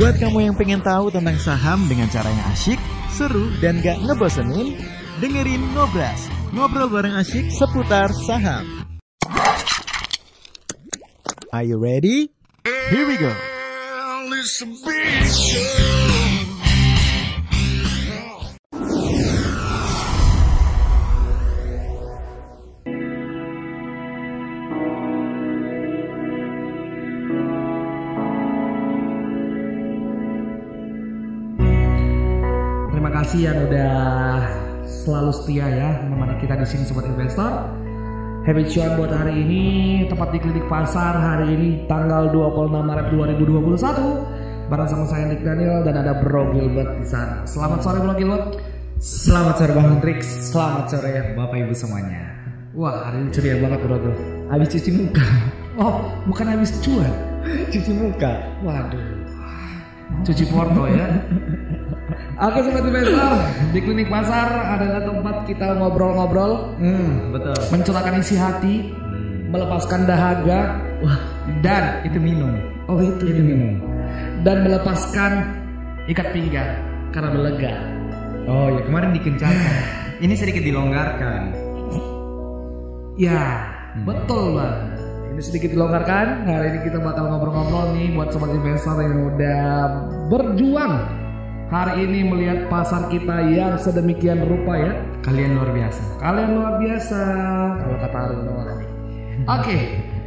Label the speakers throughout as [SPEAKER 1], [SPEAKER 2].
[SPEAKER 1] Buat kamu yang pengen tahu tentang saham dengan cara yang asyik, seru, dan gak ngebosenin, dengerin Ngobras, ngobrol bareng asyik seputar saham. Are you ready? Here we go.
[SPEAKER 2] Kasih yang udah selalu setia ya menemani kita di sini sobat investor. Happy cuan buat hari ini tepat di klinik pasar hari ini tanggal 26 Maret 2021 bareng sama saya Nick Daniel dan ada Bro Gilbert di sana. Selamat sore Bro Gilbert.
[SPEAKER 3] Selamat sore Bang Hendrik, selamat sore Bapak Ibu semuanya.
[SPEAKER 2] Wah hari ini ceria banget Bro Gil.
[SPEAKER 3] Habis cuci muka,
[SPEAKER 2] Oh bukan habis cuan.
[SPEAKER 3] cuci muka.
[SPEAKER 2] Waduh. Cuci porto ya. Oke sobat investor, di klinik pasar adalah tempat kita ngobrol-ngobrol,
[SPEAKER 3] Hmm, betul.
[SPEAKER 2] mencurahkan isi hati, melepaskan dahaga,
[SPEAKER 3] Wah,
[SPEAKER 2] dan
[SPEAKER 3] itu minum.
[SPEAKER 2] oh itu,
[SPEAKER 3] Itu minum.
[SPEAKER 2] dan melepaskan ikat pinggang karena melega.
[SPEAKER 3] Oh ya kemarin dikencangkan. Ini sedikit dilonggarkan.
[SPEAKER 2] Ya, betul bang. Ini sedikit dilonggarkan. Hari ini kita bakal ngobrol-ngobrol nih buat sobat investor yang udah berjuang hari ini melihat pasar kita yang sedemikian rupa ya.
[SPEAKER 3] Kalian luar biasa.
[SPEAKER 2] Kalian luar biasa kalau kata Arun. Oke,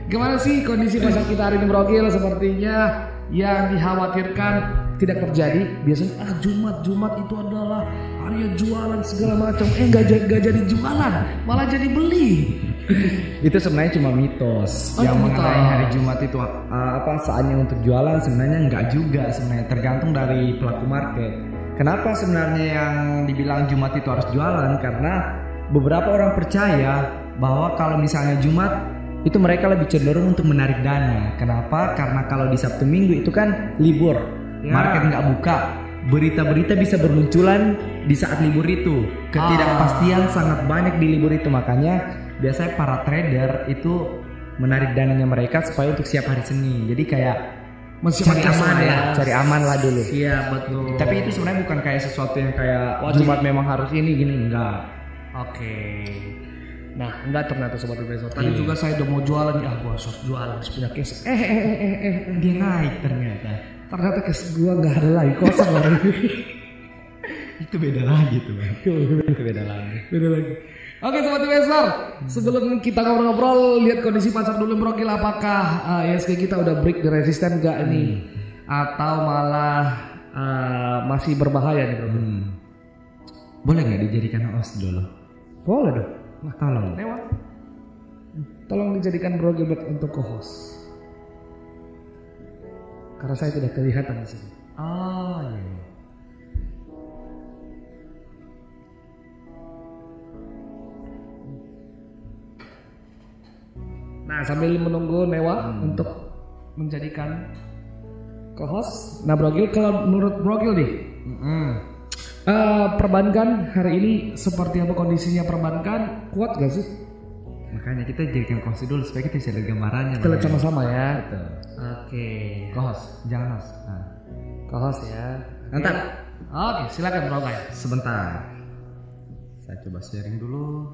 [SPEAKER 2] gimana sih kondisi pasar kita hari ini Brokil? Sepertinya yang dikhawatirkan tidak terjadi. Biasanya ah Jumat Jumat itu adalah hari jualan segala macam. Eh nggak jadi jualan, malah jadi beli.
[SPEAKER 3] Itu sebenarnya cuma mitos
[SPEAKER 2] Oh,
[SPEAKER 3] yang
[SPEAKER 2] mitos.
[SPEAKER 3] mengenai hari Jumat itu uh, apa saatnya untuk jualan sebenarnya nggak juga sebenarnya tergantung dari pelaku market. Kenapa sebenarnya yang dibilang Jumat itu harus jualan? Karena beberapa orang percaya bahwa kalau misalnya Jumat itu mereka lebih cenderung untuk menarik dana. Kenapa? Karena kalau di Sabtu Minggu itu kan libur,
[SPEAKER 2] Ya.
[SPEAKER 3] market nggak buka, berita-berita bisa bermunculan di saat libur itu. Ketidakpastian sangat banyak di libur itu makanya biasanya para trader itu menarik dananya mereka supaya untuk siap hari Senin. Jadi kayak
[SPEAKER 2] Masih
[SPEAKER 3] cari aman
[SPEAKER 2] ya.
[SPEAKER 3] cari aman lah dulu.
[SPEAKER 2] Iya betul.
[SPEAKER 3] Tapi itu sebenarnya bukan kayak sesuatu yang kayak
[SPEAKER 2] Wajib.
[SPEAKER 3] Jumat memang harus ini gini enggak.
[SPEAKER 2] Oke. Nah, enggak ternyata sobat investor. Tadi
[SPEAKER 3] Iya.
[SPEAKER 2] juga saya udah mau jualan, ya gua harus jualan, harus punya cash. Eh, eh, eh, eh, eh, eh.
[SPEAKER 3] Dia naik ternyata.
[SPEAKER 2] Ternyata cash gua nggak ada lagi, kosong lagi.
[SPEAKER 3] Itu beda lagi tuh. Itu beda lagi.
[SPEAKER 2] Beda lagi. Oke sobat investor, sebelum kita ngobrol-ngobrol, lihat kondisi pasar dulu Brokil apakah uh, ISG kita udah break the resisten gak ini? Atau malah uh, masih berbahaya nih Bro?
[SPEAKER 3] Hmm. Boleh nggak dijadikan host dulu?
[SPEAKER 2] Boleh dong.
[SPEAKER 3] Wah, tolong.
[SPEAKER 2] Lewat. Tolong dijadikan Bro Gilbert untuk co-host. Karena saya tidak kelihatan di sini.
[SPEAKER 3] Oh iya.
[SPEAKER 2] Nah sambil menunggu Newa untuk menjadikan co-host. Nah Bro Gil, kalau menurut Bro Gil nih,
[SPEAKER 3] Mm-mm.
[SPEAKER 2] eh, perbankan hari ini seperti apa kondisinya perbankan? Kuat gak sih?
[SPEAKER 3] Makanya kita jadikan host dulu supaya kita bisa lihat gambarannya.
[SPEAKER 2] Kita lihat sama-sama ya. Oke.
[SPEAKER 3] Co-host, jangan host. Nah,
[SPEAKER 2] Co-host ya.
[SPEAKER 3] Mantap.
[SPEAKER 2] Oke, silakan Bro
[SPEAKER 3] sebentar. Saya coba sharing dulu.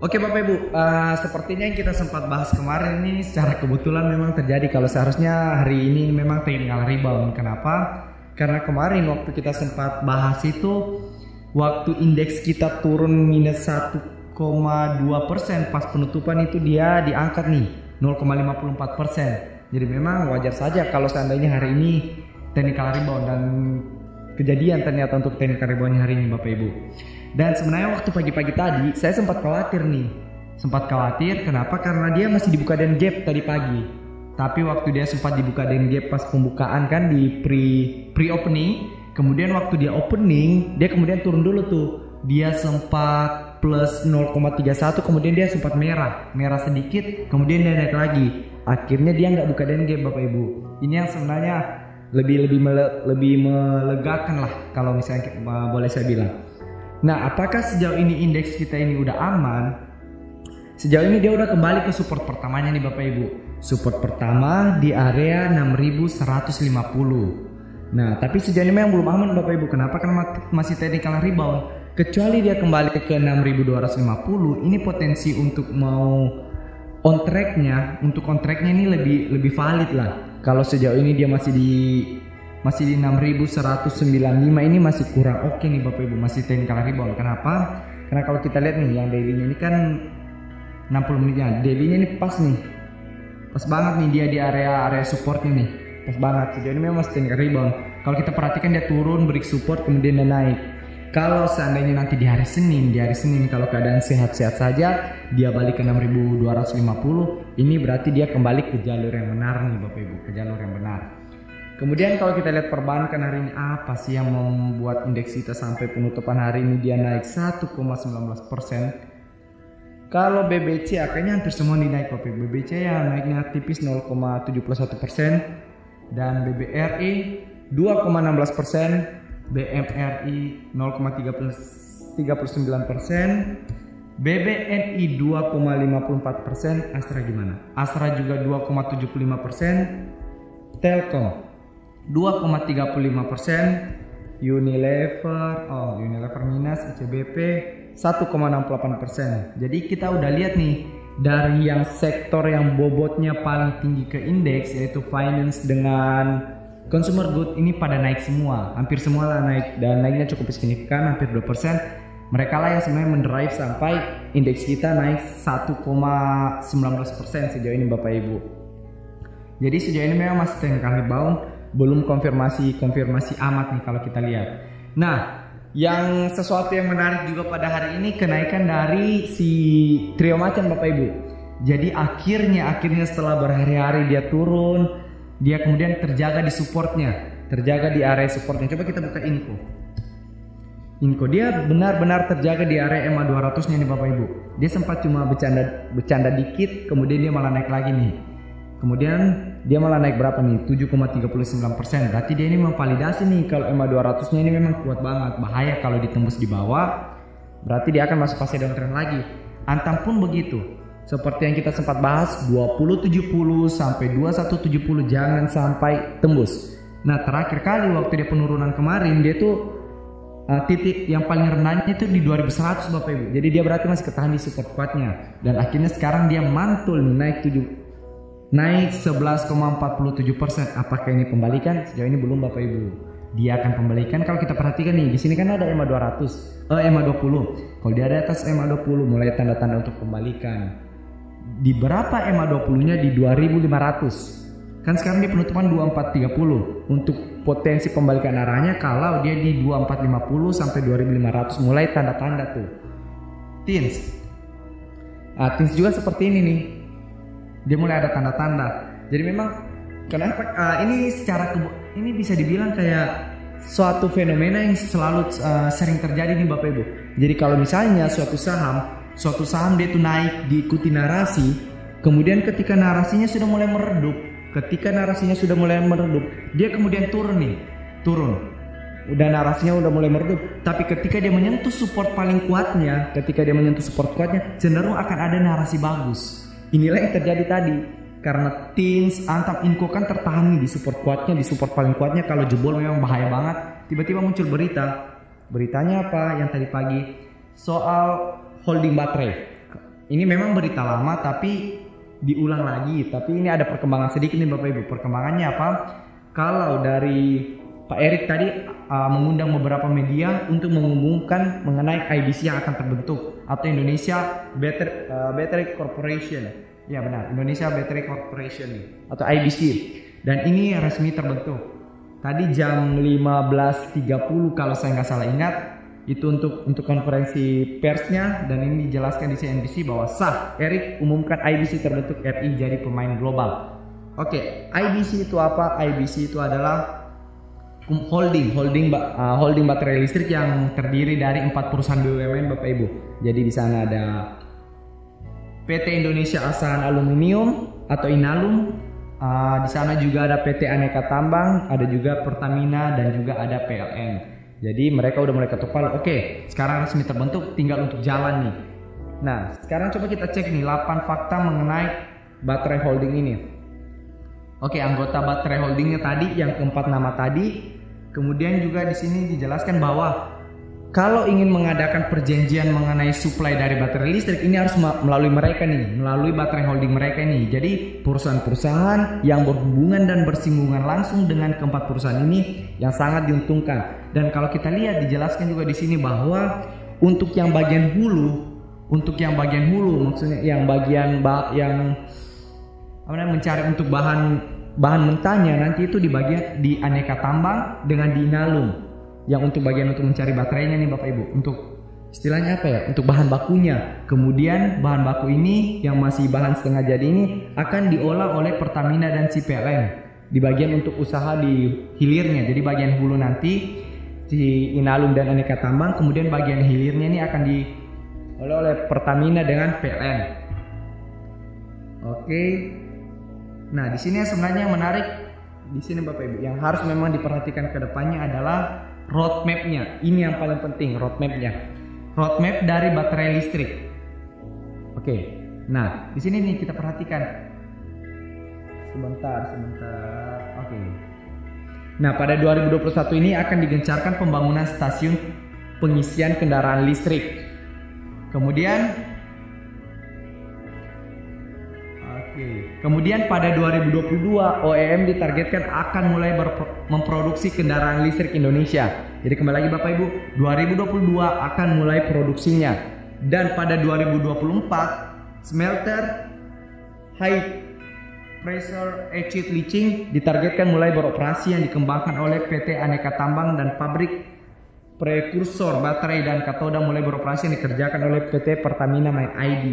[SPEAKER 3] Oke Bapak Ibu, eh, sepertinya yang kita sempat bahas kemarin ini secara kebetulan memang terjadi kalau seharusnya hari ini memang technical rebound. Kenapa? Karena kemarin waktu kita sempat bahas itu waktu indeks kita turun minus 1,2 persen pas penutupan itu dia diangkat nih 0,54 persen. Jadi memang wajar saja kalau seandainya hari ini technical rebound dan kejadian ternyata untuk technical reboundnya hari ini Bapak Ibu. Dan sebenarnya waktu pagi-pagi tadi saya sempat khawatir nih. Sempat khawatir kenapa? Karena dia masih dibuka dan gap tadi pagi. Tapi waktu dia sempat dibuka dan gap pas pembukaan kan di pre pre opening, kemudian waktu dia opening, dia kemudian turun dulu tuh. Dia sempat plus 0,31 kemudian dia sempat merah, merah sedikit, kemudian dia naik lagi. Akhirnya dia nggak buka dan gap Bapak Ibu. Ini yang sebenarnya lebih lebih mele- lebih melegakan lah kalau misalnya eh, boleh saya bilang. Nah, apakah sejauh ini indeks kita ini udah aman? Sejauh ini dia udah kembali ke support pertamanya nih Bapak Ibu. Support pertama di area 6150. Nah, tapi sejauh ini memang belum aman Bapak Ibu. Kenapa? Karena masih technical rebound. Kecuali dia kembali ke 6250, ini potensi untuk mau on tracknya, untuk on tracknya ini lebih lebih valid lah. Kalau sejauh ini dia masih di masih di 6195 ini masih kurang oke nih Bapak Ibu, masih technical rebound. Kenapa? Karena kalau kita lihat nih yang daily ini kan 60 menitnya, daily ini pas nih. Pas banget nih dia di area area supportnya nih. Pas banget. Sejauh ini memang masih technical rebound. Kalau kita perhatikan dia turun, break support kemudian dia naik. Kalau seandainya nanti di hari Senin, di hari Senin kalau keadaan sehat-sehat saja, dia balik ke 6250, ini berarti dia kembali ke jalur yang benar nih Bapak Ibu, ke jalur yang benar. Kemudian kalau kita lihat perbankan hari ini apa sih yang membuat indeks kita sampai penutupan hari ini dia naik 1,19 persen. Kalau BBC akhirnya hampir semua dinaik Ibu. BBC yang naiknya tipis 0,71 persen dan BBRI 2,16 persen BMRI 0,39 persen, BBNI 2,54 persen, Astra gimana? Astra juga 2,75 persen, Telkom 2,35 persen, Unilever, oh Unilever minus, ICBP 1,68 persen. Jadi kita udah lihat nih dari yang sektor yang bobotnya paling tinggi ke indeks yaitu finance dengan consumer good ini pada naik semua. Hampir semua lah naik dan naiknya cukup signifikan hampir 2% mereka lah yang sebenarnya mendrive sampai indeks kita naik 1,19% sejauh ini Bapak Ibu. Jadi sejauh ini memang masih technical rebound belum konfirmasi konfirmasi amat nih kalau kita lihat. Nah yang sesuatu yang menarik juga pada hari ini kenaikan dari si trio macan Bapak Ibu. Jadi akhirnya akhirnya setelah berhari-hari dia turun dia kemudian terjaga di supportnya terjaga di area supportnya. Coba kita buka info info dia benar-benar terjaga di area MA 200 nya nih Bapak Ibu. Dia sempat cuma bercanda bercanda dikit kemudian dia malah naik lagi nih kemudian dia malah naik berapa nih? 7,39% berarti dia ini memvalidasi nih kalau MA 200 nya ini memang kuat banget. Bahaya kalau ditembus di bawah berarti dia akan masuk fase downtrend lagi. Antam pun begitu. Seperti yang kita sempat bahas 2070 sampai 2170 jangan sampai tembus. Nah terakhir kali waktu dia penurunan kemarin dia tuh uh, titik yang paling rendahnya itu di 2100 Bapak Ibu. Jadi dia berarti masih ketahan di support kuatnya dan akhirnya sekarang dia mantul naik 7 naik 11,47 persen. Apakah ini pembalikan? Sejauh ini belum Bapak Ibu. Dia akan pembalikan kalau kita perhatikan nih di sini kan ada EMA 200, eh EMA 20. Kalau dia ada atas EMA 20 mulai tanda-tanda untuk pembalikan di berapa EMA 20-nya di 2500. Kan sekarang dia penutupan 2430 untuk potensi pembalikan arahnya kalau dia di 2450 sampai 2500 mulai tanda-tanda tuh. Tins. Nah, Tins juga seperti ini nih. Dia mulai ada tanda-tanda. Jadi memang kenapa uh, ini secara ini bisa dibilang kayak suatu fenomena yang selalu uh, sering terjadi nih Bapak Ibu. Jadi kalau misalnya suatu saham suatu saham dia itu naik diikuti narasi, kemudian ketika narasinya sudah mulai meredup, ketika narasinya sudah mulai meredup, dia kemudian turun nih, turun. Udah narasinya udah mulai meredup, tapi ketika dia menyentuh support paling kuatnya, ketika dia menyentuh support kuatnya, cenderung akan ada narasi bagus. Inilah yang terjadi tadi. Karena Teens, Antam, Inco kan tertahan di support kuatnya, di support paling kuatnya kalau jebol memang bahaya banget. Tiba-tiba muncul berita. Beritanya apa yang tadi pagi? Soal holding baterai. Ini memang berita lama tapi diulang lagi. Tapi ini ada perkembangan sedikit nih Bapak Ibu. Perkembangannya apa? Kalau dari Pak Erik tadi uh, mengundang beberapa media untuk mengumumkan mengenai IBC yang akan terbentuk atau Indonesia Battery, uh, Battery Corporation. Ya benar, Indonesia Battery Corporation atau IBC. Dan ini resmi terbentuk. Tadi jam 15.30 kalau saya nggak salah ingat itu untuk untuk konferensi persnya dan ini dijelaskan di CNBC bahwa sah Eric umumkan IBC terbentuk RI jadi pemain global. Oke, okay, IBC itu apa? IBC itu adalah holding holding uh, holding baterai listrik yang terdiri dari empat perusahaan BUMN Bapak Ibu. Jadi di sana ada PT Indonesia Asahan Aluminium atau Inalum. Uh, di sana juga ada PT Aneka Tambang, ada juga Pertamina dan juga ada PLN. Jadi mereka udah mulai ketuk palu. Oke, sekarang resmi terbentuk, tinggal untuk jalan nih. Nah, sekarang coba kita cek nih 8 fakta mengenai baterai holding ini. Oke, anggota baterai holdingnya tadi yang keempat nama tadi Kemudian juga di sini dijelaskan bahwa kalau ingin mengadakan perjanjian mengenai supply dari baterai listrik ini harus melalui mereka nih, melalui baterai holding mereka nih. Jadi perusahaan-perusahaan yang berhubungan dan bersinggungan langsung dengan keempat perusahaan ini yang sangat diuntungkan. Dan kalau kita lihat dijelaskan juga di sini bahwa untuk yang bagian hulu, untuk yang bagian hulu maksudnya yang bagian ba yang namanya mencari untuk bahan bahan mentahnya nanti itu di bagian di aneka tambang dengan di inalum. Yang untuk bagian untuk mencari baterainya nih Bapak Ibu. Untuk istilahnya apa ya? Untuk bahan bakunya. Kemudian bahan baku ini yang masih bahan setengah jadi ini akan diolah oleh Pertamina dan CPLN di bagian untuk usaha di hilirnya. Jadi bagian hulu nanti di Inalum dan aneka tambang. Kemudian bagian hilirnya ini akan diolah oleh Pertamina dengan PLN oke nah di sini sebenarnya yang menarik di sini Bapak Ibu yang harus memang diperhatikan ke depannya adalah roadmapnya. Ini yang paling penting roadmapnya. Roadmap dari baterai listrik. Oke. Nah, di sini nih kita perhatikan. Sebentar, sebentar. Oke. Nah, pada 2021 ini akan digencarkan pembangunan stasiun pengisian kendaraan listrik. Kemudian Kemudian pada 2022 OEM ditargetkan akan mulai memproduksi kendaraan listrik Indonesia. Jadi kembali lagi Bapak Ibu, 2022 akan mulai produksinya. Dan pada 2024 smelter high pressure acid leaching ditargetkan mulai beroperasi yang dikembangkan oleh PT Aneka Tambang dan pabrik prekursor baterai dan katoda mulai beroperasi yang dikerjakan oleh PT Pertamina My ID.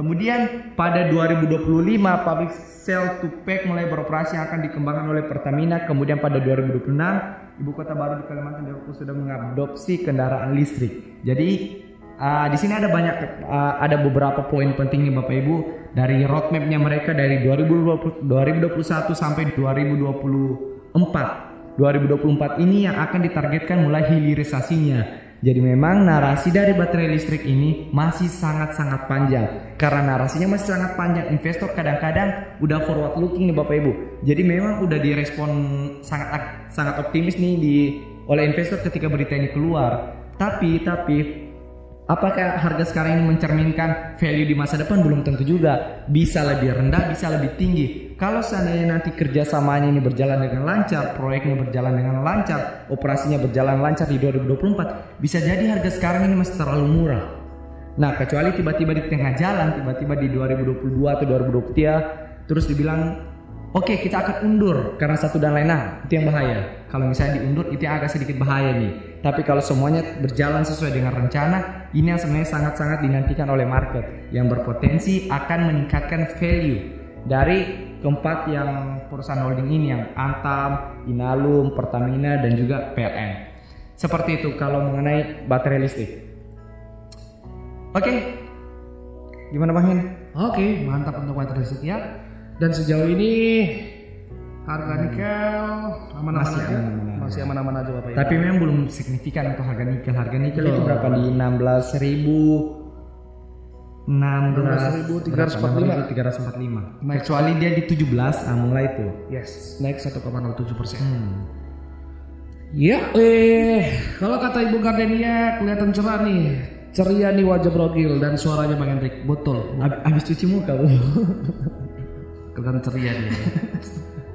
[SPEAKER 3] Kemudian pada 2025 pabrik sel to pack mulai beroperasi yang akan dikembangkan oleh Pertamina. Kemudian pada 2026 ibu kota baru di Kalimantan Timur sudah mengadopsi kendaraan listrik. Jadi uh, di sini ada banyak uh, ada beberapa poin penting nih Bapak Ibu dari roadmapnya mereka dari 2020, 2021 sampai 2024. 2024 ini yang akan ditargetkan mulai hilirisasinya jadi memang narasi dari baterai listrik ini masih sangat-sangat panjang. Karena narasinya masih sangat panjang, investor kadang-kadang udah forward looking nih Bapak Ibu. Jadi memang udah direspon sangat sangat optimis nih di oleh investor ketika berita ini keluar. Tapi tapi Apakah harga sekarang ini mencerminkan value di masa depan? Belum tentu juga. Bisa lebih rendah, bisa lebih tinggi. Kalau seandainya nanti kerjasamanya ini berjalan dengan lancar, proyeknya berjalan dengan lancar, operasinya berjalan lancar di 2024, bisa jadi harga sekarang ini masih terlalu murah. Nah, kecuali tiba-tiba di tengah jalan, tiba-tiba di 2022 atau 2023, terus dibilang Oke, kita akan undur karena satu dan lain. Nah, itu yang bahaya. Kalau misalnya diundur itu yang agak sedikit bahaya nih. Tapi kalau semuanya berjalan sesuai dengan rencana, ini yang sebenarnya sangat-sangat dinantikan oleh market yang berpotensi akan meningkatkan value dari keempat yang perusahaan holding ini yang Antam, Inalum, Pertamina dan juga PLN. Seperti itu kalau mengenai baterai listrik. Oke. Gimana Bang Hin?
[SPEAKER 2] Oke, mantap untuk baterai listrik ya. Dan sejauh ini harga nikel aman-aman
[SPEAKER 3] Masih
[SPEAKER 2] aja.
[SPEAKER 3] aman-aman.
[SPEAKER 2] Masih aman-aman aja Bapak Ibu.
[SPEAKER 3] Tapi memang belum signifikan untuk harga nikel. Harga nikel itu berapa di 16 ribu
[SPEAKER 2] 16.345.
[SPEAKER 3] 16.345.
[SPEAKER 2] Naik
[SPEAKER 3] Kecuali dia di 17 ah, mulai itu.
[SPEAKER 2] Yes, naik 1,07 persen.
[SPEAKER 3] Hmm.
[SPEAKER 2] Ya, eh kalau kata Ibu Gardenia kelihatan cerah nih, ceria nih wajah Brogil dan suaranya Bang Hendrik. Betul,
[SPEAKER 3] Ab- Habis cuci muka bu.
[SPEAKER 2] kelihatan ceria dia.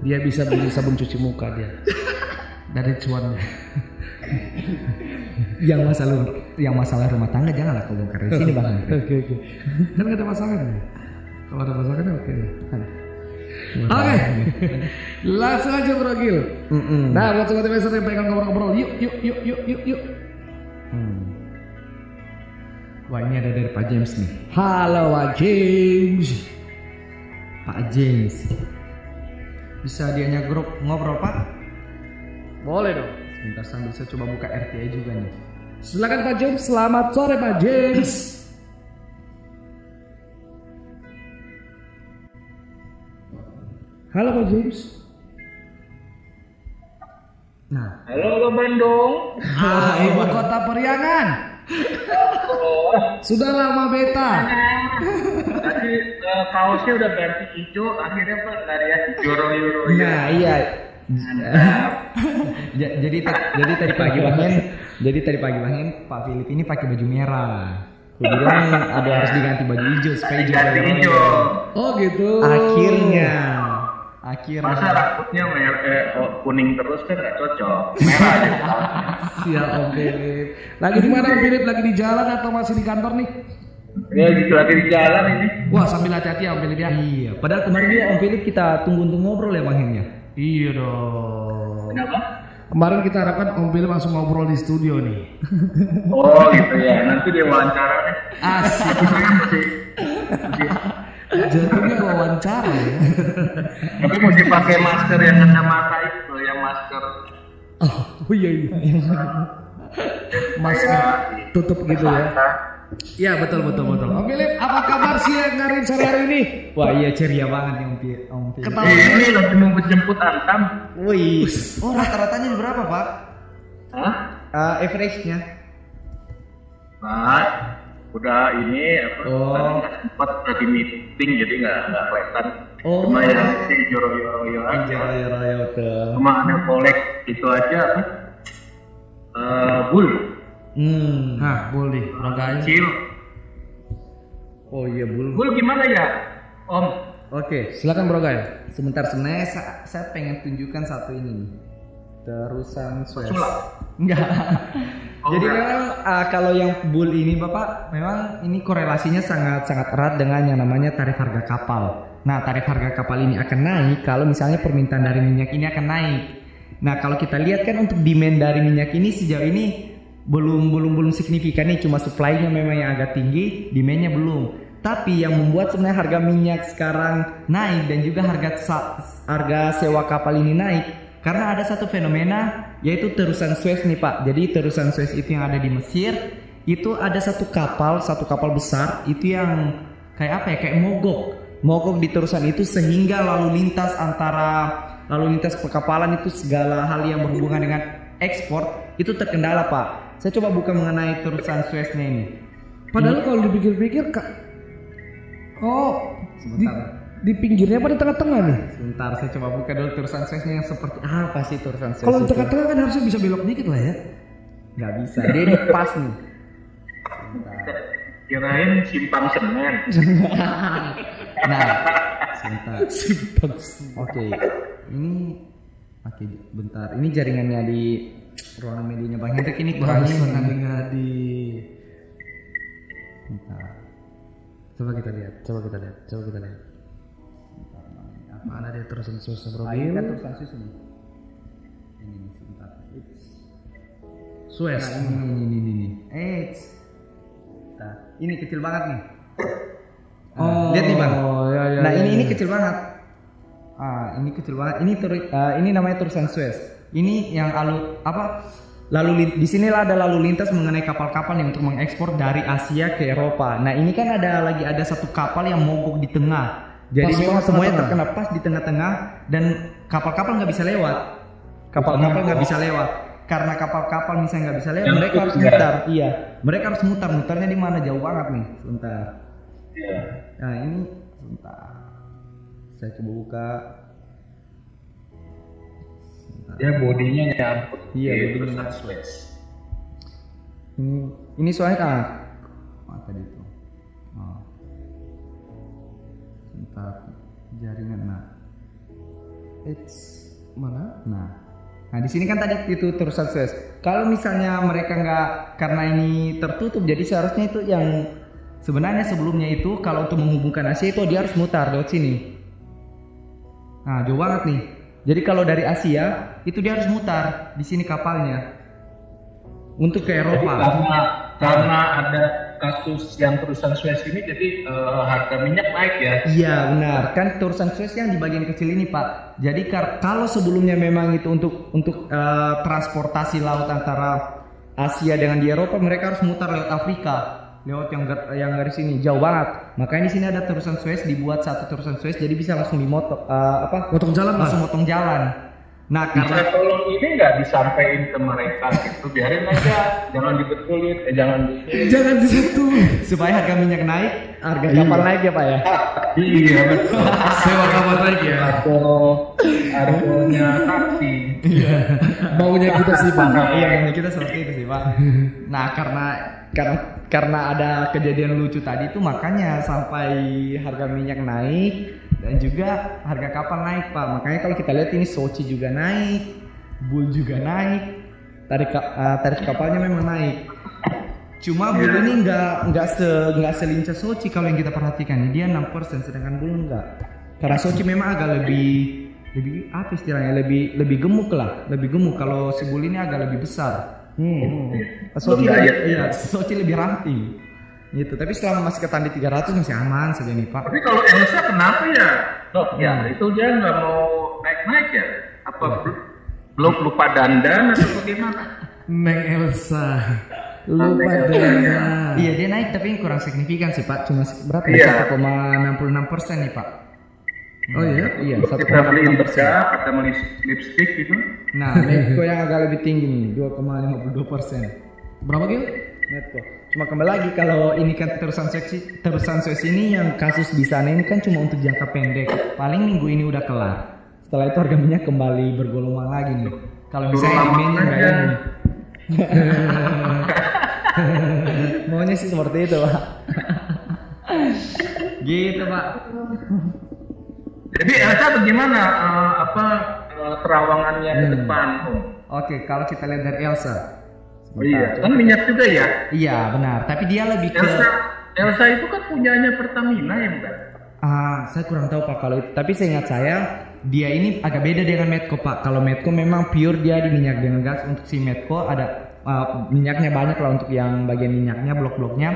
[SPEAKER 2] Dia bisa beli sabun cuci muka dia dari cuannya.
[SPEAKER 3] yang masalah yang masalah rumah tangga janganlah kau bongkar di sini bang.
[SPEAKER 2] Oke oke. Kan ada pasangan ya? Kalau ada pasangan oke. Oke, langsung aja Brogil.
[SPEAKER 3] Mm-mm.
[SPEAKER 2] Nah, buat sobat investor yang pengen ngobrol-ngobrol, yuk yuk yuk yuk yuk yuk.
[SPEAKER 3] Hmm. Wah ini ada dari Pak James nih.
[SPEAKER 2] Halo Pak James.
[SPEAKER 3] Pak James. Bisa dianya grup ngobrol Pak?
[SPEAKER 2] Boleh dong.
[SPEAKER 3] Sebentar sambil saya coba buka RTA juga nih.
[SPEAKER 2] Silakan Pak James. Selamat sore Pak James. Halo Pak James.
[SPEAKER 3] Nah,
[SPEAKER 4] Halo, halo Bandung.
[SPEAKER 2] Ah, ibu kota periangan. Sudah lama beta.
[SPEAKER 4] Tadi eh, kaosnya udah ganti hijau, akhirnya Pak dari ya Euro Euro
[SPEAKER 3] nah iya. Ja- jadi jadi tadi pagi Bang Hen, jadi tadi pagi Bang Hen, Pak Philip ini pakai baju merah. Gue bilang ada harus diganti baju hijau supaya hijau
[SPEAKER 4] Ganti hijau.
[SPEAKER 2] Oh gitu.
[SPEAKER 3] Akhirnya, akhirnya.
[SPEAKER 4] Masa rambutnya mer- eh, oh, kuning terus kan nggak cocok. Merah aja.
[SPEAKER 2] Siap Om Philip. Lagi di mana Om Philip? Lagi di jalan atau masih di kantor nih?
[SPEAKER 4] Ya lagi di jalan ini.
[SPEAKER 2] Wah sambil hati-hati ya Om Philip ya.
[SPEAKER 3] Iya, padahal kemarin juga Om Philip kita tunggu untuk ngobrol ya Bang Hen ya.
[SPEAKER 2] Iya dong.
[SPEAKER 4] Kenapa?
[SPEAKER 2] Kemarin kita harapkan Om Philip langsung ngobrol di studio nih.
[SPEAKER 4] Oh gitu ya. Nanti dia wawancara nih.
[SPEAKER 2] Asik. Jatuhnya wawancara ya.
[SPEAKER 4] tapi mesti pakai masker yang kacamata itu, yang masker.
[SPEAKER 2] Oh iya iya. Masker tutup gitu ya. Iya betul betul betul. Om Philip, apa kabar siang ngarin sore hari ini?
[SPEAKER 3] Wah iya ceria banget nih Om Philip. Om Philip.
[SPEAKER 2] Ketawa.
[SPEAKER 4] Eh, ini lagi nunggu jemput Antam.
[SPEAKER 3] Wih, oh rata-ratanya berapa Pak?
[SPEAKER 4] Hah?
[SPEAKER 3] Uh, average-nya?
[SPEAKER 4] Nah, udah ini apa?
[SPEAKER 3] Oh.
[SPEAKER 4] Sempat lagi meeting jadi nggak nggak kelihatan.
[SPEAKER 3] Oh.
[SPEAKER 4] Cuma ya si joro-joro aja.
[SPEAKER 3] raya tuh.
[SPEAKER 4] Cuma ada kolek itu aja apa? Eh, bull
[SPEAKER 3] Hmm.
[SPEAKER 2] Nah, boleh. Rogain.
[SPEAKER 4] kecil.
[SPEAKER 3] Oh iya bul.
[SPEAKER 4] Bull gimana ya, Om?
[SPEAKER 3] Oke,
[SPEAKER 2] Silakan Bro Gail.
[SPEAKER 3] sebentar sebenarnya sa- saya pengen tunjukkan satu ini. Terusan Suez.
[SPEAKER 4] Sulap.
[SPEAKER 3] Enggak.
[SPEAKER 4] Oh,
[SPEAKER 3] Jadi
[SPEAKER 4] enggak.
[SPEAKER 3] memang ah, kalau yang bull ini Bapak, memang ini korelasinya sangat sangat erat dengan yang namanya tarif harga kapal. Nah, tarif harga kapal ini akan naik kalau misalnya permintaan dari minyak ini akan naik. Nah, kalau kita lihat kan untuk demand dari minyak ini sejauh ini belum belum belum signifikan nih, cuma supply-nya memang yang agak tinggi, demand-nya belum. Tapi yang membuat sebenarnya harga minyak sekarang naik dan juga harga harga sewa kapal ini naik karena ada satu fenomena yaitu terusan Suez nih Pak. Jadi terusan Suez itu yang ada di Mesir itu ada satu kapal, satu kapal besar itu yang kayak apa ya? Kayak mogok. Mogok di terusan itu sehingga lalu lintas antara lalu lintas perkapalan itu segala hal yang berhubungan dengan ekspor itu terkendala Pak. Saya coba buka mengenai terusan Sueznya ini.
[SPEAKER 2] Padahal kalau dipikir-pikir kak, oh di,
[SPEAKER 3] Sebentar.
[SPEAKER 2] di pinggirnya apa di tengah-tengah nih?
[SPEAKER 3] Sebentar saya coba buka dulu terusan Sueznya yang seperti apa sih terusan Suez
[SPEAKER 2] Kalau di tengah-tengah kan harusnya bisa belok dikit lah ya.
[SPEAKER 3] Nggak bisa. Dia ini pas nih.
[SPEAKER 4] Kirain simpang semen.
[SPEAKER 3] Nah, sebentar. Oke, ini oke bentar. Ini jaringannya di ruangan medianya Bang Hendrik ini kurang
[SPEAKER 2] Bahasa
[SPEAKER 3] ini.
[SPEAKER 2] ngadi-ngadi.
[SPEAKER 3] Bentar.
[SPEAKER 2] Coba kita lihat, coba kita lihat, coba kita lihat. Ada dia terusan susah bro?
[SPEAKER 3] Ah, ini kan terusan Suez ini. Ini sebentar.
[SPEAKER 2] Suez.
[SPEAKER 3] Nah, ini ini ini ini. Eh, nah, ini kecil banget nih.
[SPEAKER 2] Oh,
[SPEAKER 3] lihat nih bang.
[SPEAKER 2] ya, ya,
[SPEAKER 3] nah
[SPEAKER 2] ya,
[SPEAKER 3] ini
[SPEAKER 2] ya.
[SPEAKER 3] ini kecil banget. Ah, ini kecil banget. Ini turu- ah, ini namanya terusan Suez. Ini yang lalu apa? Lalu di sinilah ada lalu lintas mengenai kapal-kapal yang untuk mengekspor dari Asia ke Eropa. Nah ini kan ada lagi ada satu kapal yang mogok di tengah. Jadi
[SPEAKER 2] Pas
[SPEAKER 3] memang semuanya
[SPEAKER 2] tengah-tengah.
[SPEAKER 3] terkena pas di tengah-tengah dan kapal-kapal nggak bisa lewat. Kapal-kapal nggak bisa lewat. Karena kapal-kapal misalnya nggak bisa lewat,
[SPEAKER 4] Yang
[SPEAKER 3] mereka harus mutar. Iya, mereka harus mutar. Mutarnya di mana? Jauh banget nih. Sebentar.
[SPEAKER 4] Iya.
[SPEAKER 3] Nah ini sebentar. Saya coba buka.
[SPEAKER 4] Dia bodinya nyangkut.
[SPEAKER 3] Iya,
[SPEAKER 4] di
[SPEAKER 3] bodinya. Ini ini soalnya ah, ah tadi itu. Oh. Sebentar. Jaringan nah. It's
[SPEAKER 2] Mana?
[SPEAKER 3] Nah, nah di sini kan tadi itu terusan Suez. Kalau misalnya mereka nggak karena ini tertutup, jadi seharusnya itu yang sebenarnya sebelumnya itu kalau untuk menghubungkan Asia itu dia harus mutar lewat sini. Nah, jauh banget nih. Jadi kalau dari Asia itu dia harus mutar di sini kapalnya untuk ke
[SPEAKER 4] Jadi
[SPEAKER 3] Eropa.
[SPEAKER 4] karena karena ada kasus yang terusan Suez ini, jadi eh, harga minyak naik ya.
[SPEAKER 3] Iya benar kan terusan Suez yang di bagian kecil ini Pak. Jadi kalau sebelumnya memang itu untuk untuk eh, transportasi laut antara Asia dengan di Eropa mereka harus mutar lewat Afrika lewat yang gar- yang garis ini jauh banget. Makanya di sini ada terusan Suez dibuat satu terusan Suez jadi bisa langsung dimotong eh, apa
[SPEAKER 2] Potong jalan
[SPEAKER 3] langsung
[SPEAKER 2] mas.
[SPEAKER 3] motong jalan. Nah
[SPEAKER 4] Bisa
[SPEAKER 3] karena
[SPEAKER 4] tolong ini nggak disampaikan ke mereka gitu, biarin aja, jangan dibetulin, eh jangan di
[SPEAKER 2] Jangan di situ.
[SPEAKER 3] supaya harga minyak naik, harga kapal naik ya pak ya.
[SPEAKER 4] Iya betul.
[SPEAKER 2] Sewa kapal lagi ya.
[SPEAKER 4] Atau harganya taksi.
[SPEAKER 2] Maunya kita sih pak.
[SPEAKER 3] Nah, iya memang kita seperti itu sih pak. Nah karena karena karena ada kejadian lucu tadi itu makanya sampai harga minyak naik dan juga harga kapal naik pak. Makanya kalau kita lihat ini Sochi juga naik, Bull juga naik, tarif ka- eh, tarif kapalnya memang naik. Cuma Bull ini nggak nggak se nggak selincah Sochi kalau yang kita perhatikan dia 6% sedangkan Bull enggak. Karena Sochi memang agak lebih lebih apa istilahnya lebih lebih gemuk lah, lebih gemuk. Kalau si Bull ini agak lebih besar. Hmm. Sochi lebih, iya, Sochi lebih ramping. Gitu. Tapi selama masih ketan di 300 masih aman saja nih Pak.
[SPEAKER 4] Tapi kalau Elsa kenapa ya? Dok, ya
[SPEAKER 3] Hmm.
[SPEAKER 4] itu dia nggak mau naik-naik ya? Apa bel- belum lupa dandan atau bagaimana?
[SPEAKER 2] Neng Elsa. Lupa dana.
[SPEAKER 3] Iya dia naik tapi kurang signifikan sih Pak. Cuma berapa?
[SPEAKER 4] Iya.
[SPEAKER 3] 1,66 persen nih Pak.
[SPEAKER 2] Oh iya.
[SPEAKER 3] Iya,
[SPEAKER 4] Kita beliin
[SPEAKER 3] 1,66 persen.
[SPEAKER 4] bedak atau beli lipstick gitu.
[SPEAKER 3] Nah, Medco yang agak lebih tinggi nih, 2,52 persen.
[SPEAKER 2] Berapa Gil?
[SPEAKER 3] Medco. Cuma kembali lagi kalau ini kan terusan seksi, terusan seksi ini yang kasus di sana ini kan cuma untuk jangka pendek. Paling minggu ini udah kelar. Setelah itu harga minyak kembali bergelombang lagi nih. Kalau misalnya
[SPEAKER 4] lama
[SPEAKER 3] nggak ini. Maunya sih seperti itu pak. gitu pak.
[SPEAKER 4] Jadi Elsa bagaimana eh, apa eh, terawangannya ke
[SPEAKER 3] Hmm.
[SPEAKER 4] depan? Om?
[SPEAKER 3] Oke, kalau kita lihat dari Elsa.
[SPEAKER 4] Oh iya, kan minyak juga ya.
[SPEAKER 3] Iya benar, tapi dia lebih ke
[SPEAKER 4] Elsa, Elsa itu kan punyanya Pertamina ya bukan?
[SPEAKER 3] Ah, saya kurang tahu Pak kalau itu. Tapi seingat saya dia ini agak beda dengan Medco Pak. Kalau Medco memang pure dia di minyak dengan gas. Untuk si Medco ada ah, minyaknya banyak lah untuk yang bagian minyaknya blok-bloknya.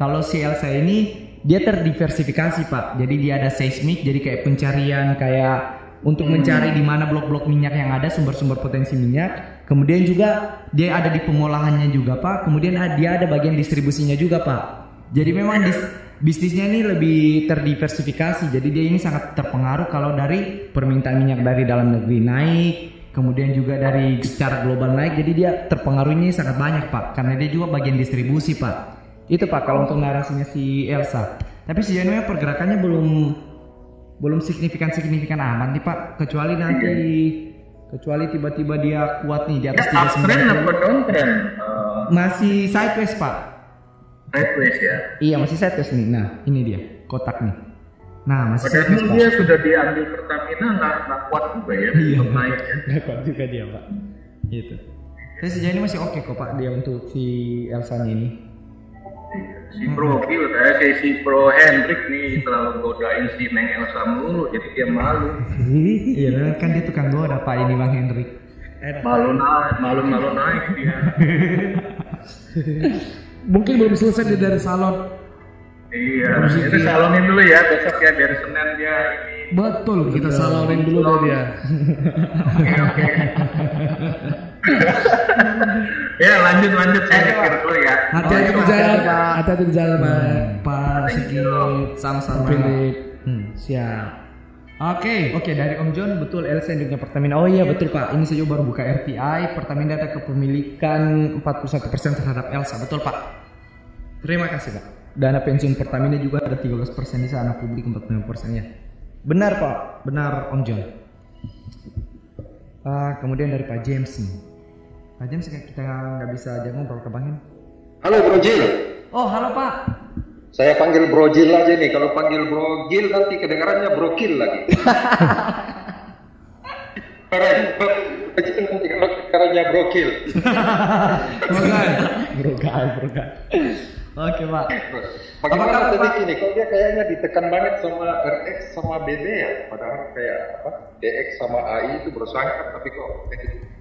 [SPEAKER 3] Kalau si Elsa ini dia terdiversifikasi Pak. Jadi dia ada seismik, jadi kayak pencarian kayak untuk mencari di mana blok-blok minyak yang ada sumber-sumber potensi minyak. Kemudian juga dia ada di pengolahannya juga Pak. Kemudian dia ada bagian distribusinya juga Pak. Jadi memang dis- bisnisnya ini lebih terdiversifikasi. Jadi dia ini sangat terpengaruh kalau dari permintaan minyak dari dalam negeri naik, kemudian juga dari secara global naik. Jadi dia terpengaruhnya sangat banyak pak, karena dia juga bagian distribusi pak. Itu pak kalau untuk narasinya si Elsa. Tapi sejauh ini pergerakannya belum belum signifikan signifikan amat nih pak, kecuali nanti kecuali tiba-tiba dia kuat nih di atas 39
[SPEAKER 4] apa downtrend? Eh,
[SPEAKER 3] masih sideways pak.
[SPEAKER 4] sideways ya.
[SPEAKER 3] Iya masih sideways nih. Nah ini dia kotak nih. Nah masih
[SPEAKER 4] Padahal
[SPEAKER 3] sideways pak.
[SPEAKER 4] dia sudah diambil Pertamina nggak nggak kuat juga ya
[SPEAKER 3] Iya
[SPEAKER 4] ya.
[SPEAKER 3] nggak kuat juga dia pak. Gitu. Tapi sejauh ini masih oke kok pak dia untuk si Elsa ini.
[SPEAKER 4] Si Bro Gil, saya si, si Bro Hendrik nih selalu godain si Neng Elsa mulu, jadi dia malu.
[SPEAKER 3] Iya kan dia tukang goda pak ini bang Hendrik.
[SPEAKER 4] Malu naik, malu malu naik dia.
[SPEAKER 2] Mungkin belum selesai dia dari salon.
[SPEAKER 4] iya, itu salonin dulu ya besok ya biar Senin dia ini.
[SPEAKER 2] Betul, kita salonin dulu dia.
[SPEAKER 4] Oke oke. ya lanjut lanjut saya pikir dulu ya.
[SPEAKER 2] Hati-hati di
[SPEAKER 3] Oke,
[SPEAKER 2] jalan,
[SPEAKER 3] hati-hati, Pak.
[SPEAKER 2] hati-hati di jalan, Pak. Sigit,
[SPEAKER 3] Sama-sama.
[SPEAKER 2] Philip.
[SPEAKER 3] Hmm.
[SPEAKER 2] Siap. Oke.
[SPEAKER 3] Oke dari Om John betul Elsa induknya Pertamina. Oh iya betul Pak. Ini saya baru buka RTI. Pertamina ada kepemilikan 41% terhadap Elsa. Betul Pak. Terima kasih Pak. Dana pensiun Pertamina juga ada 13% di sana. Publik 45% ya. Benar Pak. Benar Om John. Ah, kemudian dari Pak James nih. Pak James kita nggak bisa aja ngobrol ke Bang.
[SPEAKER 5] Halo Bro Jil,
[SPEAKER 3] Oh halo Pak.
[SPEAKER 5] saya panggil Bro Jil aja nih. Kalau panggil Bro Jil nanti kedengarannya Bro Kill lagi. Keren, nanti kalau kedengarannya Bro Kill.
[SPEAKER 3] Bukan. Brogal, brogal. Oke Pak.
[SPEAKER 5] Bagaimana tadi ini? Kok dia kayaknya ditekan banget sama RX sama BB ya? Padahal kayak apa? DX sama AI itu bersangkat tapi kok kayak gitu.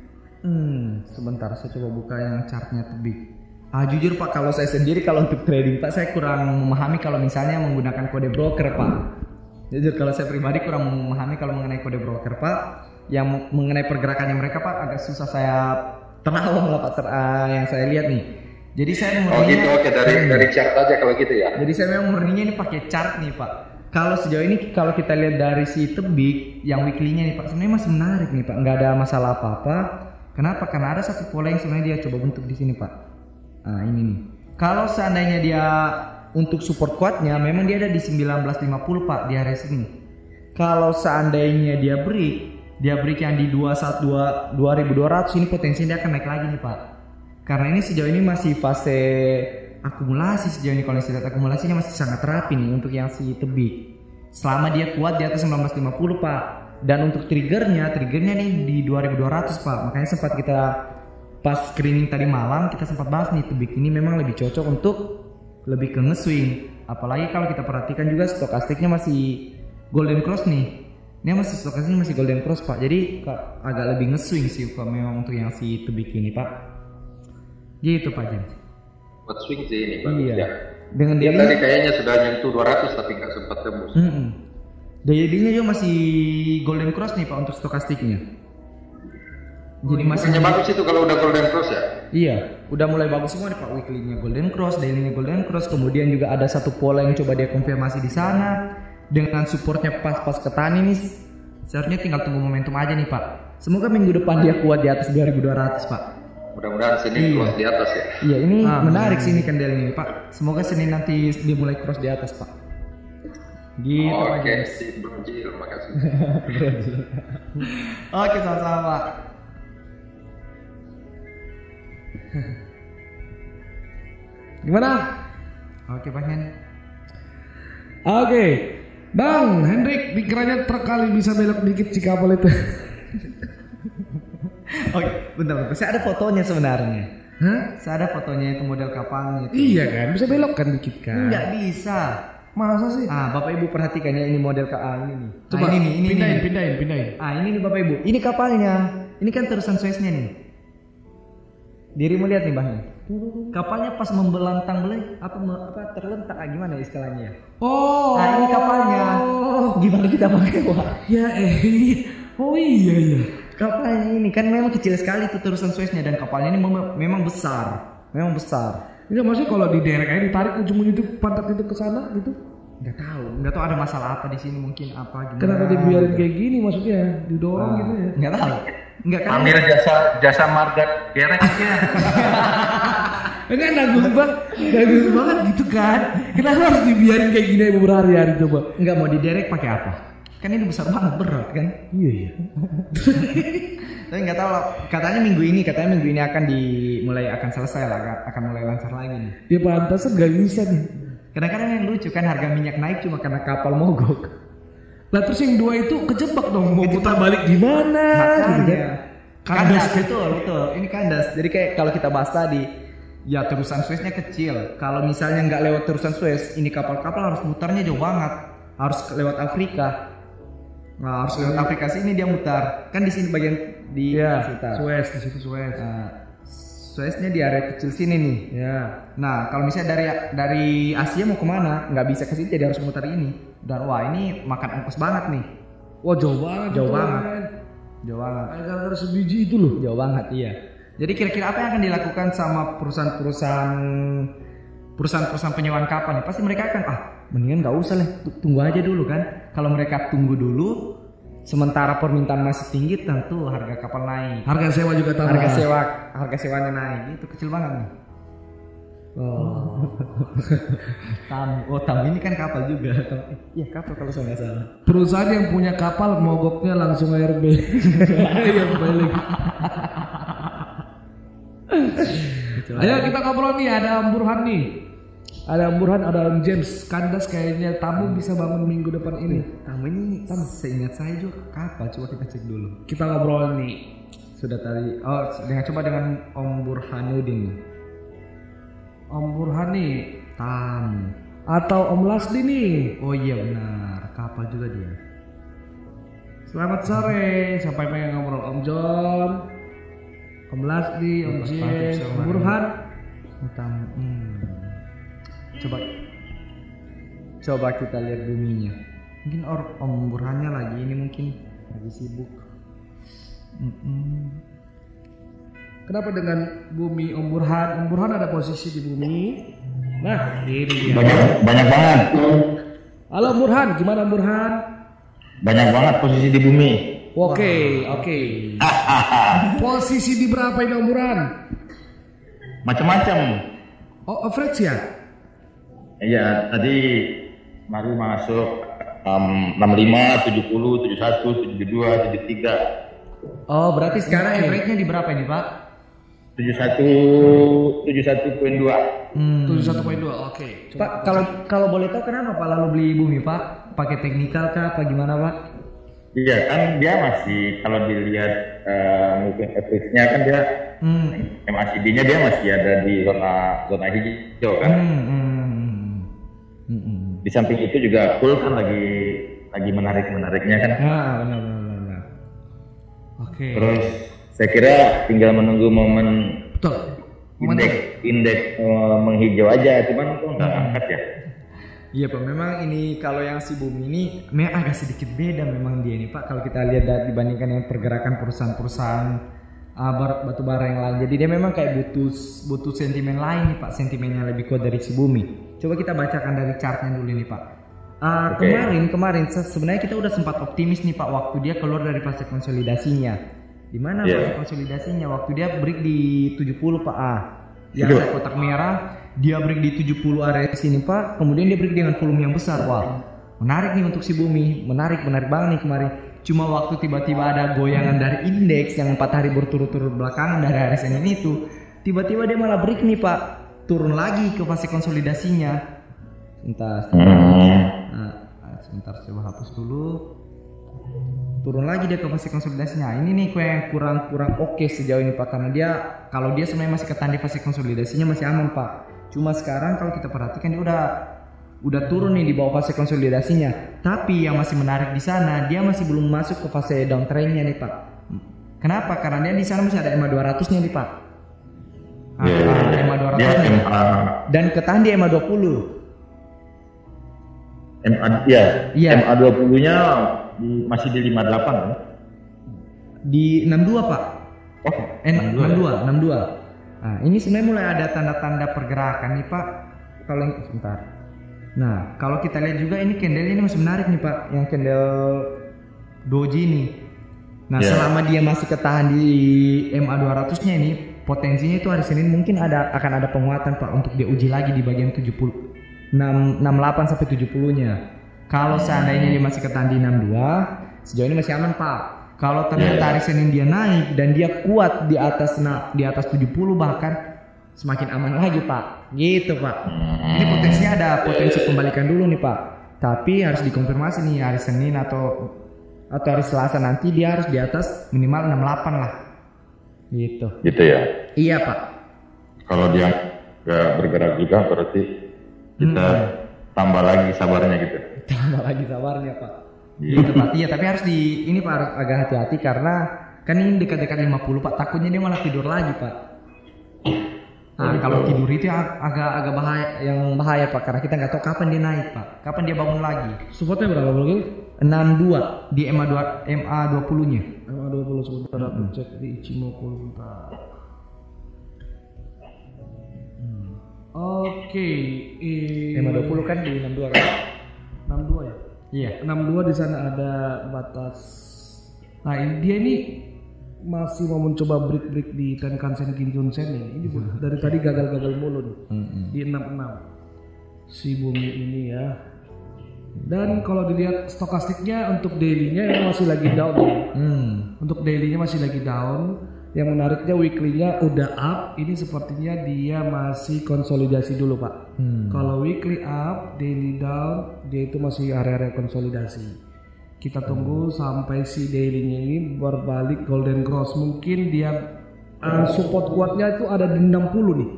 [SPEAKER 3] Hmm, sebentar saya coba buka yang chartnya lebih. Ah jujur Pak, kalau saya sendiri kalau untuk trading Pak saya kurang memahami kalau misalnya menggunakan kode broker Pak. Jujur kalau saya pribadi kurang memahami kalau mengenai kode broker Pak. Yang mengenai pergerakannya mereka Pak agak susah saya terawang lah Pak ter- ah, yang saya lihat nih. Jadi saya
[SPEAKER 5] Oh gitu,
[SPEAKER 3] murninya,
[SPEAKER 5] oke dari dari chart aja kalau gitu ya.
[SPEAKER 3] jadi saya memang murninya ini pakai chart nih Pak. kalau sejauh ini kalau kita lihat dari si tebik yang weekly-nya nih Pak, sebenarnya masih menarik nih Pak, nggak ada masalah apa-apa. Kenapa? Karena ada satu pola yang sebenarnya dia coba bentuk di sini Pak. Nah ini nih. Kalau seandainya dia untuk support kuatnya, memang dia ada di 1950 Pak di area sini. Kalau seandainya dia break, dia break yang di 212 2200 ini potensinya dia akan naik lagi nih Pak. Karena ini sejauh ini masih fase akumulasi sejauh ini saya lihat akumulasinya masih sangat rapi nih untuk yang si tebik. Selama dia kuat di atas 1950 Pak. Dan untuk triggernya, triggernya nih di 2200 Pak. Makanya sempat kita pas screening tadi malam kita sempat bahas nih tebik ini memang lebih cocok untuk lebih ke nge-swing. Apalagi kalau kita perhatikan juga stokastiknya masih golden cross nih. Ini masih stokastiknya masih golden cross Pak. Jadi agak lebih nge-swing sih Pak memang untuk yang si tebik ini Pak. Gitu Pak James.
[SPEAKER 5] Buat swing sih ini bagus
[SPEAKER 3] Iya.
[SPEAKER 5] ya.
[SPEAKER 3] Dengan
[SPEAKER 5] Dia
[SPEAKER 3] dia
[SPEAKER 5] tadi kayaknya sudah nyentuh 200 tapi nggak sempat tembus.
[SPEAKER 3] Mm-mm. Daya dingnya juga masih golden cross nih pak untuk stokastiknya. Jadi masih
[SPEAKER 5] Masihnya bagus itu kalau udah golden cross ya.
[SPEAKER 3] Iya, udah mulai bagus semua nih pak weekly-nya golden cross, daily-nya golden cross, kemudian juga ada satu pola yang coba dia konfirmasi di sana dengan supportnya pas-pas ke tani nih. Seharusnya tinggal tunggu momentum aja nih pak. Semoga minggu depan dia kuat di atas 2200 pak.
[SPEAKER 5] Mudah-mudahan sini
[SPEAKER 3] Iya.
[SPEAKER 5] cross di atas ya.
[SPEAKER 3] Iya ini
[SPEAKER 2] Ah,
[SPEAKER 3] menarik sih ini kendel ini pak. Semoga Senin nanti dia mulai cross di atas pak. Gitu.
[SPEAKER 5] Oke,
[SPEAKER 3] James.
[SPEAKER 5] si Bro Jil, makasih.
[SPEAKER 3] Oke sama-sama Pak.
[SPEAKER 2] Gimana?
[SPEAKER 3] Oke Pak Hen.
[SPEAKER 2] Oke. Bang Hendrik pikirannya truk kali bisa belok dikit si kapal itu.
[SPEAKER 3] Oke, bentar, bentar. Saya ada fotonya sebenarnya.
[SPEAKER 2] Hah?
[SPEAKER 3] Saya ada fotonya itu model kapalnya itu.
[SPEAKER 2] Iya kan, bisa belok kan dikit kan?
[SPEAKER 3] Enggak bisa.
[SPEAKER 2] Masa sih?
[SPEAKER 3] Ah, Bapak Ibu perhatikan ya ini model ka ah, ini nih.
[SPEAKER 2] Coba
[SPEAKER 3] ah, ini nih, ini
[SPEAKER 2] pindahin,
[SPEAKER 3] nih.
[SPEAKER 2] pindahin, pindahin.
[SPEAKER 3] Ah, ini nih Bapak Ibu. Ini kapalnya. Ini kan terusan Sueznya nih. Dirimu lihat nih, Bang. Kapalnya pas membelantang belai apa apa terlentak ah, gimana istilahnya ya?
[SPEAKER 2] Oh.
[SPEAKER 3] Ah, ini kapalnya. Gimana kita pakai, Wak?
[SPEAKER 2] Ya eh. Oh iya iya.
[SPEAKER 3] Kapalnya ini kan memang kecil sekali tuh terusan Sueznya dan kapalnya ini mem- memang besar, memang besar.
[SPEAKER 2] Enggak maksudnya kalau di derek aja ditarik ujung itu pantat itu ke sana gitu.
[SPEAKER 3] Nggak tahu, nggak tahu ada masalah apa di sini mungkin apa gimana.
[SPEAKER 2] Kenapa dibiarin kayak gini maksudnya? Didorong gitu ya.
[SPEAKER 3] Nggak tahu. Nggak kan?
[SPEAKER 4] Ambil jasa jasa marga derek aja.
[SPEAKER 2] Enggak nagus banget, nagus banget gitu kan. Kenapa harus dibiarin kayak gini berhari-hari coba?
[SPEAKER 3] Nggak mau diderek pakai apa? Kan ini besar banget berat kan?
[SPEAKER 2] Iya iya.
[SPEAKER 3] Tapi nggak tahu. lah. Katanya minggu ini, katanya minggu ini akan dimulai akan selesai lah, akan- akan mulai lancar lagi nih.
[SPEAKER 2] Ya pantas nggak bisa nih.
[SPEAKER 3] Kadang-kadang yang lucu kan harga minyak naik cuma karena kapal mogok.
[SPEAKER 2] Lah terus yang dua itu kejebak dong mau putar balik gimana? Gitu kan. Kandas.
[SPEAKER 3] Kandas betul betul. Ini kandas. Jadi kayak kalau kita bahas tadi, ya terusan Sueznya kecil. Kalau misalnya nggak lewat terusan Suez, ini kapal-kapal harus mutarnya jauh banget. Harus lewat Afrika. Nah, harus lewat Afrika sini dia mutar. Kan di sini bagian di sekitar.
[SPEAKER 2] Suez di situ Suez.
[SPEAKER 3] Nah, Sueznya di area kecil sini nih.
[SPEAKER 2] Ya.
[SPEAKER 3] Nah, kalau misalnya dari dari Asia mau ke mana, nggak bisa ke sini jadi harus mutar ini. Dan wah ini makan ongkos banget nih.
[SPEAKER 2] Wah jauh banget.
[SPEAKER 3] Jauh banget.
[SPEAKER 2] men.
[SPEAKER 3] Jauh banget.
[SPEAKER 2] Gara-gara sebiji itu loh.
[SPEAKER 3] Jauh banget iya. Jadi kira-kira apa yang akan dilakukan sama perusahaan-perusahaan perusahaan-perusahaan penyewaan kapal nih? Pasti mereka akan ah mendingan nggak usah lah, tu- tunggu aja dulu kan. Kalau mereka tunggu dulu, sementara permintaan masih tinggi, tentu harga kapal naik.
[SPEAKER 2] Harga sewa juga tambah.
[SPEAKER 3] Harga sewa, harga sewanya naik, itu kecil banget nih.
[SPEAKER 2] Oh.
[SPEAKER 3] Tamu, oh tamu ini kan kapal juga. Eh, Iya kapal kalau saya nggak salah.
[SPEAKER 2] Perusahaan yang punya kapal mogoknya langsung ARB. yang balik. Ayo kita ngobrol nih, ada Om Burhan nih. Ada Om Burhan, ada Om James. Kandas kayaknya tamu bisa bangun minggu depan ini.
[SPEAKER 3] Tamu ini, seingat saya juga kapal. Coba kita cek dulu.
[SPEAKER 2] Kita ngobrol nih.
[SPEAKER 3] Sudah tadi. Oh, dengan coba dengan Om Burhanuddin.
[SPEAKER 2] Om Burhan nih.
[SPEAKER 3] Tamu.
[SPEAKER 2] Atau Om Lasdi nih.
[SPEAKER 3] Oh iya benar, kapal juga dia.
[SPEAKER 2] Selamat sore. Siapa yang pengen ngobrol? Om John. Om Lasdi, Om James, Om Burhan.
[SPEAKER 3] Hmm. Coba coba kita lihat buminya. Mungkin or, Om Burhannya lagi ini mungkin lagi sibuk. Mm-mm.
[SPEAKER 2] Kenapa dengan bumi Om Burhan? Om Burhan ada posisi di bumi. Nah, ini dia.
[SPEAKER 4] Banyak banyak banget.
[SPEAKER 2] Halo Burhan, gimana Burhan?
[SPEAKER 6] Banyak banget posisi di bumi.
[SPEAKER 2] Oke, oke. Posisi di berapa ini Om Burhan?
[SPEAKER 6] Macam-macam.
[SPEAKER 2] Oh, average ya?
[SPEAKER 6] Iya, tadi baru masuk um, 65, 70, 71, 72, 73.
[SPEAKER 3] Oh, berarti sekarang average-nya di berapa ini, Pak?
[SPEAKER 6] 71 71.2.
[SPEAKER 2] Hmm. 71.2, oke.
[SPEAKER 3] Pak, kalau kalau boleh tahu kenapa Pak lalu beli bumi, Pak? Pakai teknikal kah apa gimana, Pak?
[SPEAKER 6] Iya kan dia masih kalau dilihat uh, moving average-nya kan dia
[SPEAKER 3] Hmm.
[SPEAKER 6] MACD-nya dia masih ada di zona zona hijau kan.
[SPEAKER 3] Hmm, hmm. Hmm, hmm.
[SPEAKER 6] Di samping itu juga full kan lagi lagi menarik menariknya kan.
[SPEAKER 3] Ah, benar benar benar.
[SPEAKER 2] Oke.
[SPEAKER 6] Terus saya kira tinggal menunggu momen
[SPEAKER 2] Betul. Momen
[SPEAKER 6] indeks indeks eh, menghijau aja, cuman kok nggak angkat ya.
[SPEAKER 3] Iya Pak, memang ini kalau yang si bumi ini memang agak sedikit beda memang dia ini Pak. Kalau kita lihat dibandingkan yang pergerakan perusahaan-perusahaan uh, batu bara yang lain. Jadi dia memang kayak butuh butuh sentimen lain nih Pak, sentimennya lebih kuat dari si bumi. Coba kita bacakan dari chartnya dulu nih Pak. Uh,
[SPEAKER 6] Oke.
[SPEAKER 3] Kemarin kemarin se- sebenarnya kita udah sempat optimis nih Pak waktu dia keluar dari fase konsolidasinya. Di mana
[SPEAKER 6] Iya.
[SPEAKER 3] fase konsolidasinya? Waktu dia break di 70 Pak A. Yang
[SPEAKER 6] Itu.
[SPEAKER 3] ada kotak merah, dia break di 70 area sini Pak. Kemudian dia break dengan volume yang besar. Wah, menarik nih untuk si bumi. Menarik, menarik banget nih kemarin. Cuma waktu tiba-tiba ada goyangan dari indeks yang empat hari berturut-turut belakangan dari hari Senin itu, tiba-tiba dia malah break nih Pak. Turun lagi ke fase konsolidasinya. Sebentar, sebentar. Nah, sebentar coba hapus dulu. Turun lagi dia ke fase konsolidasinya. Ini nih kue yang kurang kurang oke sejauh ini Pak karena dia kalau dia sebenarnya masih ketan di fase konsolidasinya masih aman Pak. Cuma sekarang kalau kita perhatikan dia udah udah turun nih di bawah fase konsolidasinya. Tapi yang masih menarik di sana dia masih belum masuk ke fase downtrendnya nih Pak. Kenapa? Karena dia di sana masih ada EMA 200-nya nih Pak. Ah,
[SPEAKER 6] Iya, iya,
[SPEAKER 3] ah,
[SPEAKER 6] iya.
[SPEAKER 3] EMA
[SPEAKER 6] Dia
[SPEAKER 3] 200-nya.
[SPEAKER 6] MA
[SPEAKER 3] Dan ketahan di EMA 20.
[SPEAKER 6] MA ya,
[SPEAKER 3] Iya.
[SPEAKER 6] MA 20-nya di, masih di 58 kan?
[SPEAKER 3] Di 62 Pak.
[SPEAKER 6] Oh,
[SPEAKER 3] Eh,
[SPEAKER 6] 62.
[SPEAKER 3] 62, 62. Nah, ini sebenarnya mulai ada tanda-tanda pergerakan nih Pak. Kalau yang sebentar. Nah, kalau kita lihat juga ini candle ini masih menarik nih Pak, yang candle doji nih. Nah,
[SPEAKER 6] Ya.
[SPEAKER 3] selama dia masih ketahan di MA 200-nya ini, potensinya itu hari Senin mungkin ada akan ada penguatan Pak untuk dia uji lagi di bagian 70 6, 68 sampai 70-nya. Kalau seandainya dia masih ketahan di 62, sejauh ini masih aman Pak. Kalau ternyata
[SPEAKER 6] Iya.
[SPEAKER 3] hari Senin dia naik dan dia kuat di atas na, di atas 70 bahkan semakin aman lagi Pak. Gitu Pak. Ini potensinya ada potensi pembalikan dulu nih Pak. Tapi harus dikonfirmasi nih hari Senin atau atau hari Selasa nanti dia harus di atas minimal 68 lah. Gitu.
[SPEAKER 6] Gitu ya.
[SPEAKER 3] Iya Pak.
[SPEAKER 6] Kalau dia nggak bergerak juga berarti kita tambah lagi sabarnya gitu.
[SPEAKER 3] Tambah lagi sabarnya Pak. Gitu Pak. Iya tapi harus di ini Pak agak hati-hati karena kan ini dekat-dekat 50 Pak. Takutnya dia malah tidur lagi Pak. Nah kalau tidur itu ag- agak agak bahaya yang bahaya Pak karena kita nggak tahu kapan dia naik Pak. Kapan dia bangun lagi.
[SPEAKER 2] Supportnya berapa mungkin?
[SPEAKER 3] 62 di MA 2 MA 20-nya.
[SPEAKER 2] MA 20 sebentar aku cek di Ichimoku bentar. Hmm. Oke, eh,
[SPEAKER 3] MA 20 kan di 62 kan?
[SPEAKER 2] 62 ya?
[SPEAKER 3] Iya.
[SPEAKER 2] 62 di sana ada batas. Nah, ini dia ini masih mau mencoba break-break di Tenkan-sen Kinjun Sen nih. Ini dari tadi gagal-gagal mulu nih. Di 66. Si bumi ini ya. Dan kalau dilihat stokastiknya untuk daily-nya masih lagi down ya.
[SPEAKER 3] Hmm.
[SPEAKER 2] Untuk daily-nya masih lagi down. Yang menariknya weekly-nya udah up. Ini sepertinya dia masih konsolidasi dulu, Pak.
[SPEAKER 3] Hmm.
[SPEAKER 2] Kalau weekly up, daily down, dia itu masih area-area konsolidasi. Kita tunggu sampai si daily-nya ini berbalik golden cross. Mungkin dia uh, support kuatnya itu ada di 60 nih.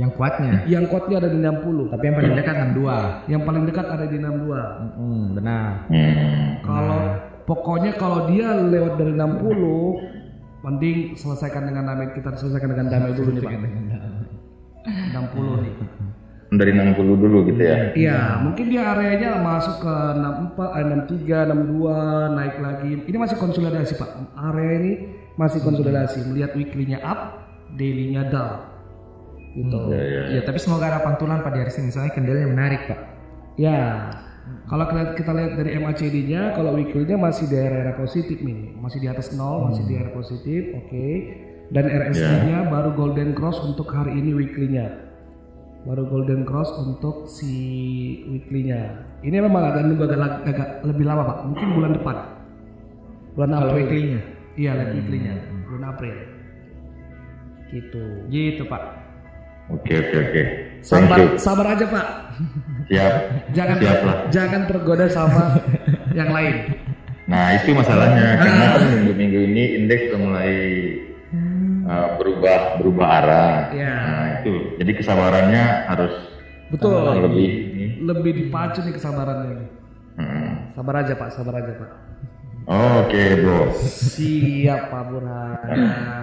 [SPEAKER 3] Yang kuatnya.
[SPEAKER 2] Yang kuatnya ada di 60.
[SPEAKER 3] Tapi yang paling dekat 62.
[SPEAKER 2] Yang paling dekat ada di 62.
[SPEAKER 3] Hmm, benar.
[SPEAKER 6] Hmm.
[SPEAKER 2] Kalau pokoknya kalau dia lewat dari 60 mending selesaikan dengan damai kita selesaikan dengan damai dulu nih Pak. 60 nih.
[SPEAKER 6] Dari 60 dulu gitu ya.
[SPEAKER 2] Iya, mungkin dia areanya masuk ke 64, eh, 63, 62, naik lagi. Ini masih konsolidasi Pak. Area ini masih konsolidasi. Melihat weekly-nya up, daily-nya down. Gitu.
[SPEAKER 6] Ya, ya.
[SPEAKER 3] Ya, tapi semoga ada pantulan pada hari Senin soalnya kendalanya menarik, Pak.
[SPEAKER 2] Ya, Kalau kita, kita lihat dari MACD-nya, kalau weekly-nya masih di area positif nih, masih di atas nol, masih di area positif, oke. Dan RSI-nya baru golden cross untuk hari ini weekly-nya, baru golden cross untuk si weekly-nya. Ini memang agak nunggu agak, agak lebih lama pak, mungkin bulan depan, bulan
[SPEAKER 3] Kalau
[SPEAKER 2] April.
[SPEAKER 3] weekly-nya?
[SPEAKER 2] Iya, lihat weekly-nya, bulan April. Gitu.
[SPEAKER 3] Gitu pak.
[SPEAKER 6] Oke oke oke. Thank
[SPEAKER 2] Sabar, sabar aja pak.
[SPEAKER 6] Siap.
[SPEAKER 2] Jangan
[SPEAKER 6] Siap lah.
[SPEAKER 2] jangan tergoda sama yang lain.
[SPEAKER 6] Nah itu masalahnya karena kan minggu-minggu ini indeks sudah mulai uh, berubah berubah arah.
[SPEAKER 2] Iya.
[SPEAKER 6] Nah itu jadi kesabarannya harus
[SPEAKER 2] Betul.
[SPEAKER 6] lebih ini.
[SPEAKER 2] Lebih dipacu nih kesabarannya.
[SPEAKER 6] Hmm.
[SPEAKER 2] Sabar aja pak, sabar aja pak.
[SPEAKER 6] Oke bro,
[SPEAKER 2] Siap Pak Burhan.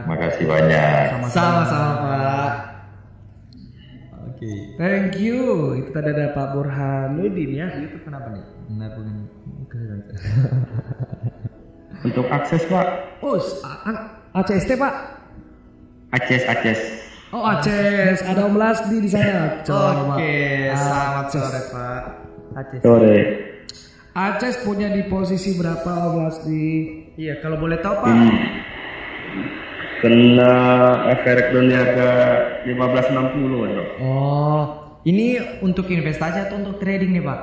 [SPEAKER 6] makasih banyak.
[SPEAKER 3] Sama-sama pak. Oke.
[SPEAKER 2] Thank you. Itu tadi ada Pak Burhanuddin ya.
[SPEAKER 3] Itu kenapa nih? Bukan.
[SPEAKER 7] Untuk akses Pak,
[SPEAKER 2] Oh, ACST Pak.
[SPEAKER 7] akses akses.
[SPEAKER 2] Oh, ACS. Ada Om Lasdi di sana. Coba.
[SPEAKER 3] Oke, selamat
[SPEAKER 2] Aces.
[SPEAKER 3] sore pak. Aceh.
[SPEAKER 7] Sore.
[SPEAKER 2] ACS punya di posisi berapa Om Lasdi?
[SPEAKER 3] Iya, kalau boleh tahu pak.
[SPEAKER 7] Hmm. Kena efek dunia ke 1560 bro.
[SPEAKER 3] Oh, ini untuk investasi atau untuk trading nih pak?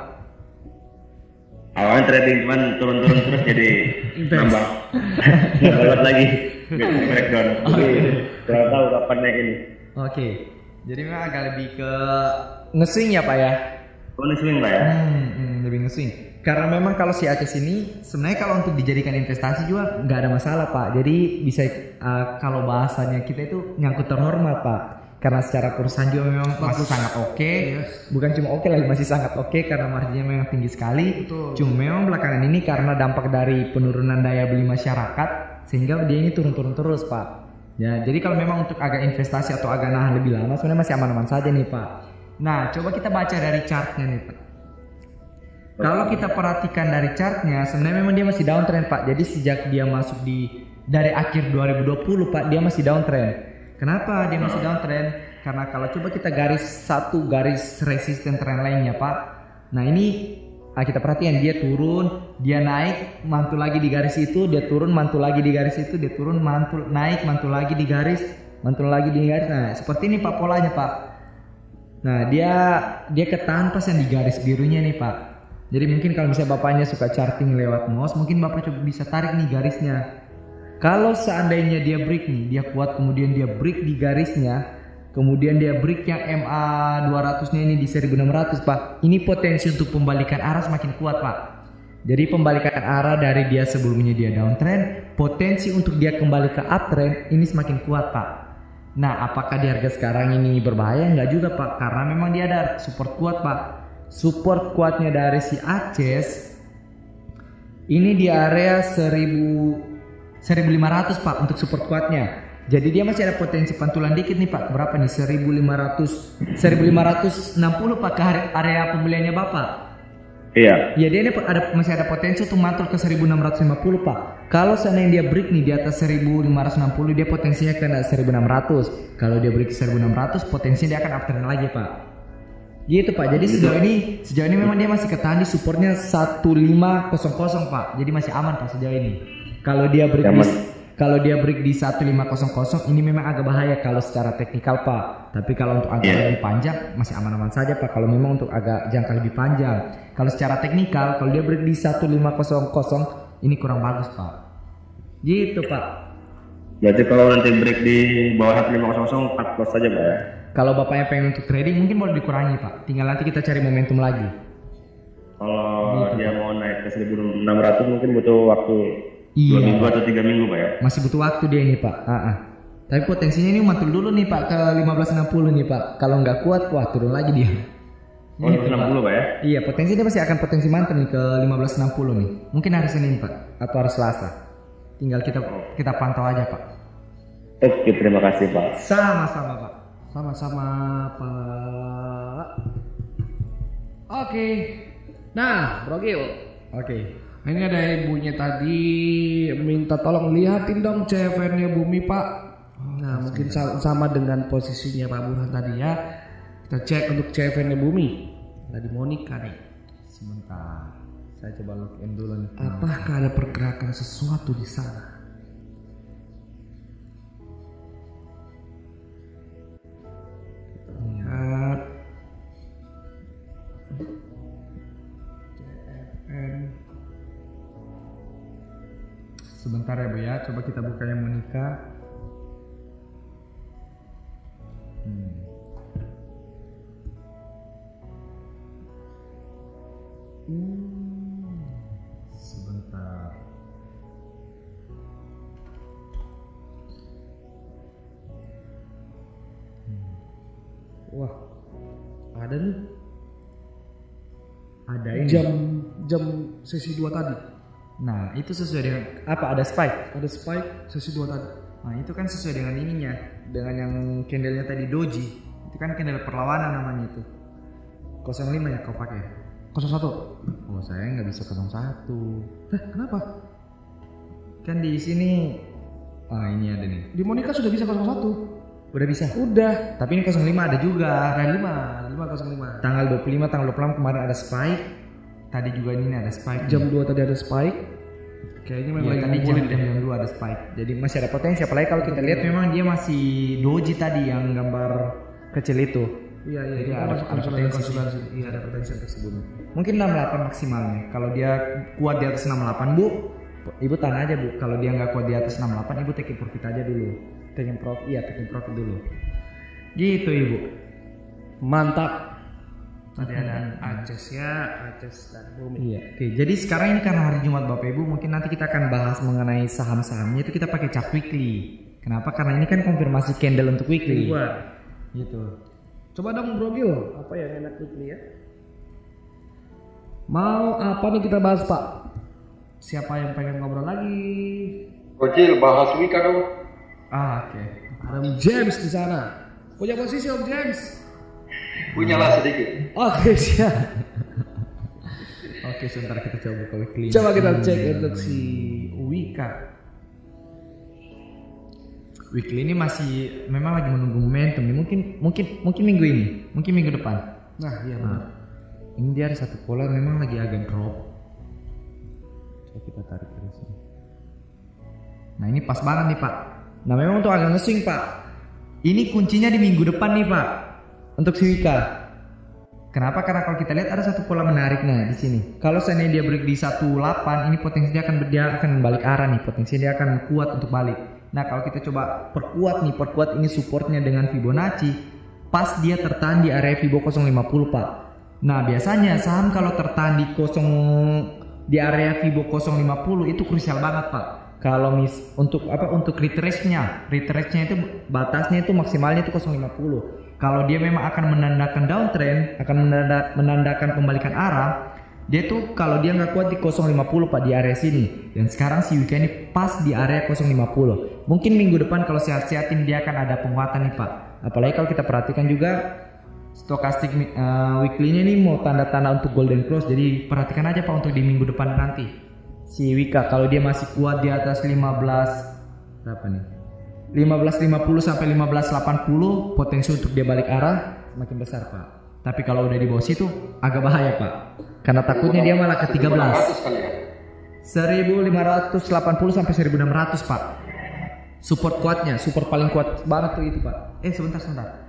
[SPEAKER 7] Awalnya trading cuman turun-turun terus jadi nambah. Nambah lagi. Breakdown. Jadi kurang tahu kapan naik ini.
[SPEAKER 3] Oke, jadi memang agak lebih ke ngeswing ya pak ya?
[SPEAKER 7] Oh ini swing Pak ya?
[SPEAKER 3] Hmm, hmm, lebih ngeswing. Karena memang kalau si Aceh ini sebenarnya kalau untuk dijadikan investasi juga nggak ada masalah pak. Jadi bisa uh, kalau bahasanya kita itu nyangkut terhormat pak. Karena secara perusahaan juga memang masih sangat oke. Bukan cuma oke lagi masih sangat oke karena marginnya memang tinggi sekali. Cuma memang belakangan ini karena dampak dari penurunan daya beli masyarakat sehingga dia ini turun-turun terus pak. Ya, jadi kalau memang untuk agak investasi atau agak nahan lebih lama sebenarnya masih aman-aman saja nih pak. Nah, coba kita baca dari chartnya nih pak. Kalau kita perhatikan dari chartnya, sebenarnya memang dia masih downtrend pak. Jadi sejak dia masuk di dari akhir 2020 pak, dia masih downtrend. Kenapa dia masih downtrend? Karena kalau coba kita garis satu garis resisten trend lainnya pak. Nah ini ah, kita perhatikan dia turun, dia naik, mantul lagi di garis itu, dia turun, mantul lagi di garis itu, dia turun, mantul, naik, mantul lagi di garis, mantul lagi di garis. Nah seperti ini pak polanya pak. Nah dia dia ketahan pas yang di garis birunya nih pak. Jadi mungkin kalau misalnya bapaknya suka charting lewat mouse, mungkin bapak coba bisa tarik nih garisnya. Kalau seandainya dia break nih, dia kuat kemudian dia break di garisnya, kemudian dia break yang MA 200 nya ini di 1600 pak. Ini potensi untuk pembalikan arah semakin kuat pak. Jadi pembalikan arah dari dia sebelumnya dia downtrend, potensi untuk dia kembali ke uptrend ini semakin kuat pak. Nah, apakah di harga sekarang ini berbahaya? Enggak juga pak, karena memang dia ada support kuat pak. Support kuatnya dari si Aces ini di area 1000 1500 pak untuk support kuatnya. Jadi dia masih ada potensi pantulan dikit nih pak. Berapa nih? 1500 1560 pak ke area- pembeliannya bapak.
[SPEAKER 7] Iya.
[SPEAKER 3] Ya dia ini ada masih ada potensi untuk mantul ke 1650 pak. Kalau seandainya dia break nih di atas 1560 dia potensinya kena 1600. Kalau dia break 1600 potensinya dia akan uptrend lagi pak. Gitu pak. Jadi sejauh ini sejauh ini memang dia masih ketahan di supportnya 1500 pak. Jadi masih aman pak sejauh ini. Kalau dia break di, kalau dia break di 1500 ini memang agak bahaya kalau secara teknikal pak. Tapi kalau untuk agak
[SPEAKER 7] Iya.
[SPEAKER 3] lebih panjang masih aman-aman saja pak. Kalau memang untuk agak jangka lebih panjang. Kalau secara teknikal kalau dia break di 1500 ini kurang bagus pak. Gitu pak.
[SPEAKER 7] Berarti kalau nanti break di bawah 1500 cut loss saja Pak ya?
[SPEAKER 3] Kalau bapaknya pengen untuk trading mungkin boleh dikurangi pak. Tinggal nanti kita cari momentum lagi.
[SPEAKER 7] Kalau dia mau naik ke 1600 mungkin butuh waktu
[SPEAKER 3] Iya.
[SPEAKER 7] dua minggu atau tiga minggu Pak ya?
[SPEAKER 3] Masih butuh waktu dia ini pak. Ah, ah. Tapi potensinya ini mantul dulu nih pak ke 1560 nih pak. Kalau nggak kuat wah turun lagi dia.
[SPEAKER 7] Oh, 60 Pak ya?
[SPEAKER 3] Iya potensi dia masih akan potensi mantul nih ke 1560 nih. Mungkin hari Senin pak atau hari Selasa. Tinggal kita kita pantau aja pak.
[SPEAKER 7] Oke, terima kasih Pak.
[SPEAKER 3] Sama-sama pak.
[SPEAKER 2] Sama-sama Pak. Oke. Nah, Bro Gil.
[SPEAKER 3] Oke.
[SPEAKER 2] Ini ada ibunya tadi minta tolong lihatin dong CFN-nya Bumi Pak. Nah mungkin sa- sama dengan posisinya Pak Burhan tadi ya. Kita cek untuk CFN-nya Bumi. Tadi Monica nih.
[SPEAKER 3] Sebentar. Saya coba login dulu nih.
[SPEAKER 2] Apakah ada pergerakan sesuatu di sana?
[SPEAKER 3] Sebentar ya Bu ya, coba kita buka yang Monica. Hmm. Hmm, Sebentar.
[SPEAKER 2] Wah, ada nih
[SPEAKER 3] Ada ini.
[SPEAKER 2] jam jam sesi 2 tadi.
[SPEAKER 3] Nah, itu sesuai dengan apa? Ada spike.
[SPEAKER 2] Ada spike sesi 2 tadi.
[SPEAKER 3] Nah, itu kan sesuai dengan ininya, dengan yang candlenya tadi doji. Itu kan candle perlawanan namanya itu. 05 ya kau pakai?
[SPEAKER 2] 01.
[SPEAKER 3] Oh, saya nggak bisa 01.
[SPEAKER 2] Eh, kenapa?
[SPEAKER 3] Kan di sini Ah, ini ada nih.
[SPEAKER 2] Di Monica sudah bisa 01.
[SPEAKER 3] Udah bisa.
[SPEAKER 2] Udah.
[SPEAKER 3] Tapi ini 05 ada juga.
[SPEAKER 2] Ada 5, ada 5 05.
[SPEAKER 3] Tanggal 25, tanggal 26 kemarin ada spike. Tadi juga ini ada spike.
[SPEAKER 2] Jam 2 tadi ada spike. Kayaknya memang
[SPEAKER 3] Iya,
[SPEAKER 2] lagi
[SPEAKER 3] tadi jam
[SPEAKER 2] ngumpulin.
[SPEAKER 3] jam 2 ada spike. Jadi masih ada potensi. Apalagi kalau kita lihat memang dia masih doji tadi yang gambar kecil itu.
[SPEAKER 2] Iya, iya,
[SPEAKER 3] Jadi
[SPEAKER 2] itu
[SPEAKER 3] ada, ada
[SPEAKER 2] konsultasi
[SPEAKER 3] potensi. Iya ada potensi untuk sebelumnya. Mungkin 68 maksimalnya. Kalau dia kuat di atas 68 bu, ibu tahan aja bu. Kalau dia nggak kuat di atas 68, ibu taking profit aja dulu. Taking profit, iya taking profit dulu. Gitu ibu.
[SPEAKER 2] Mantap. Tadi ada Aces ya, Aces dan Bumi.
[SPEAKER 3] Iya. Oke, jadi sekarang ini karena hari Jumat Bapak Ibu, mungkin nanti kita akan bahas mengenai saham-sahamnya itu kita pakai chart weekly. Kenapa? Karena ini kan konfirmasi candle untuk weekly.
[SPEAKER 2] Dua.
[SPEAKER 3] Gitu.
[SPEAKER 2] Coba dong Bro Gil, apa yang enak weekly ya? Mau apa nih kita bahas Pak? Siapa yang pengen ngobrol lagi?
[SPEAKER 5] Kocil bahas Wika dong.
[SPEAKER 3] Ah, oke.
[SPEAKER 2] Ada Om James di sana. Punya posisi Om James.
[SPEAKER 5] Punya lah sedikit.
[SPEAKER 2] Oke siap.
[SPEAKER 3] Oke, sebentar kita coba buka weekly.
[SPEAKER 2] Coba kita cek untuk si Wika.
[SPEAKER 3] Weekly ini masih memang lagi menunggu momentum nih. Mungkin mungkin mungkin minggu ini, mungkin minggu depan.
[SPEAKER 2] Nah iya benar.
[SPEAKER 3] Nah, ini dia ada satu pola memang lagi agak drop. Coba kita tarik dari sini. Nah ini pas banget nih pak. Nah memang untuk agak ngeswing pak. Ini kuncinya di minggu depan nih pak. Untuk si Wika. Kenapa? Karena kalau kita lihat ada satu pola menarik nah di sini. Kalau seandainya dia break di 18, ini potensi dia akan dia akan balik arah nih. Potensi dia akan kuat untuk balik. Nah kalau kita coba perkuat nih, perkuat ini supportnya dengan Fibonacci, pas dia tertahan di area Fibo 050 pak. Nah biasanya saham kalau tertahan di kosong di area Fibo 050 itu krusial banget pak. Kalau mis untuk apa untuk retrace-nya, retrace-nya itu batasnya itu maksimalnya itu 050. Kalau dia memang akan menandakan downtrend, akan menanda- menandakan pembalikan arah, dia tuh kalau dia nggak kuat di 050 pak di area sini. Dan sekarang si Wika ini pas di area 050. Mungkin minggu depan kalau sehat-sehatin dia akan ada penguatan nih pak. Apalagi kalau kita perhatikan juga stokastik uh, weekly-nya nih mau tanda-tanda untuk golden close. Jadi perhatikan aja pak untuk di minggu depan nanti. Si Wika kalau dia masih kuat di atas 15 berapa nih? 1550 sampai 1580 potensi untuk dia balik arah semakin besar pak. Tapi kalau udah di bawah situ agak bahaya pak. Karena takutnya dia malah ke 13.
[SPEAKER 5] 1.500 kali ya.
[SPEAKER 3] 1580 sampai 1600 pak. Support kuatnya, support paling kuat banget tuh itu pak. Eh sebentar sebentar.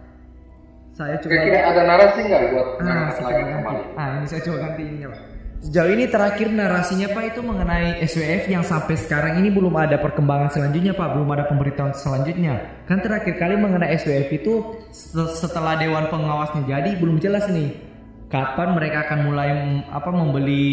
[SPEAKER 3] Saya coba.
[SPEAKER 5] Kira-kira ada narasi nggak buat
[SPEAKER 3] Ah,
[SPEAKER 5] lagi kembali?
[SPEAKER 3] Ah, ini saya coba ganti ininya pak. Sejauh ini terakhir narasinya pak itu mengenai SWF yang sampai sekarang ini belum ada perkembangan selanjutnya pak, belum ada pemberitahuan selanjutnya. Kan terakhir kali mengenai SWF itu se- setelah Dewan Pengawasnya jadi belum jelas nih kapan mereka akan mulai apa membeli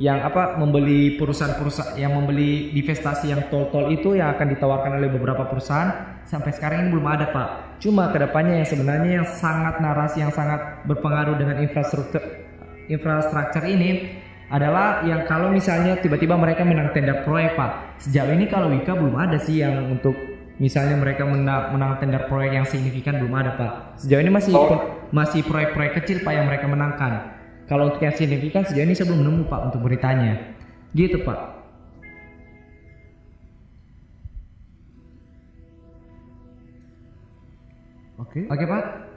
[SPEAKER 3] yang apa membeli perusahaan-perusahaan yang membeli divestasi yang tol-tol itu yang akan ditawarkan oleh beberapa perusahaan sampai sekarang ini belum ada pak. Cuma ke depannya yang sebenarnya yang sangat narasi yang sangat berpengaruh dengan infrastruktur infrastruktur ini adalah yang kalau misalnya tiba-tiba mereka menang tender proyek pak. Sejauh ini kalau Wika belum ada sih yang untuk misalnya mereka menang, menang tender proyek yang signifikan belum ada pak. Sejauh ini masih
[SPEAKER 5] Oh.
[SPEAKER 3] masih proyek-proyek kecil pak yang mereka menangkan. Kalau untuk yang signifikan sejauh ini saya belum nemu pak untuk beritanya. Gitu pak.
[SPEAKER 2] Oke.
[SPEAKER 3] Oke pak.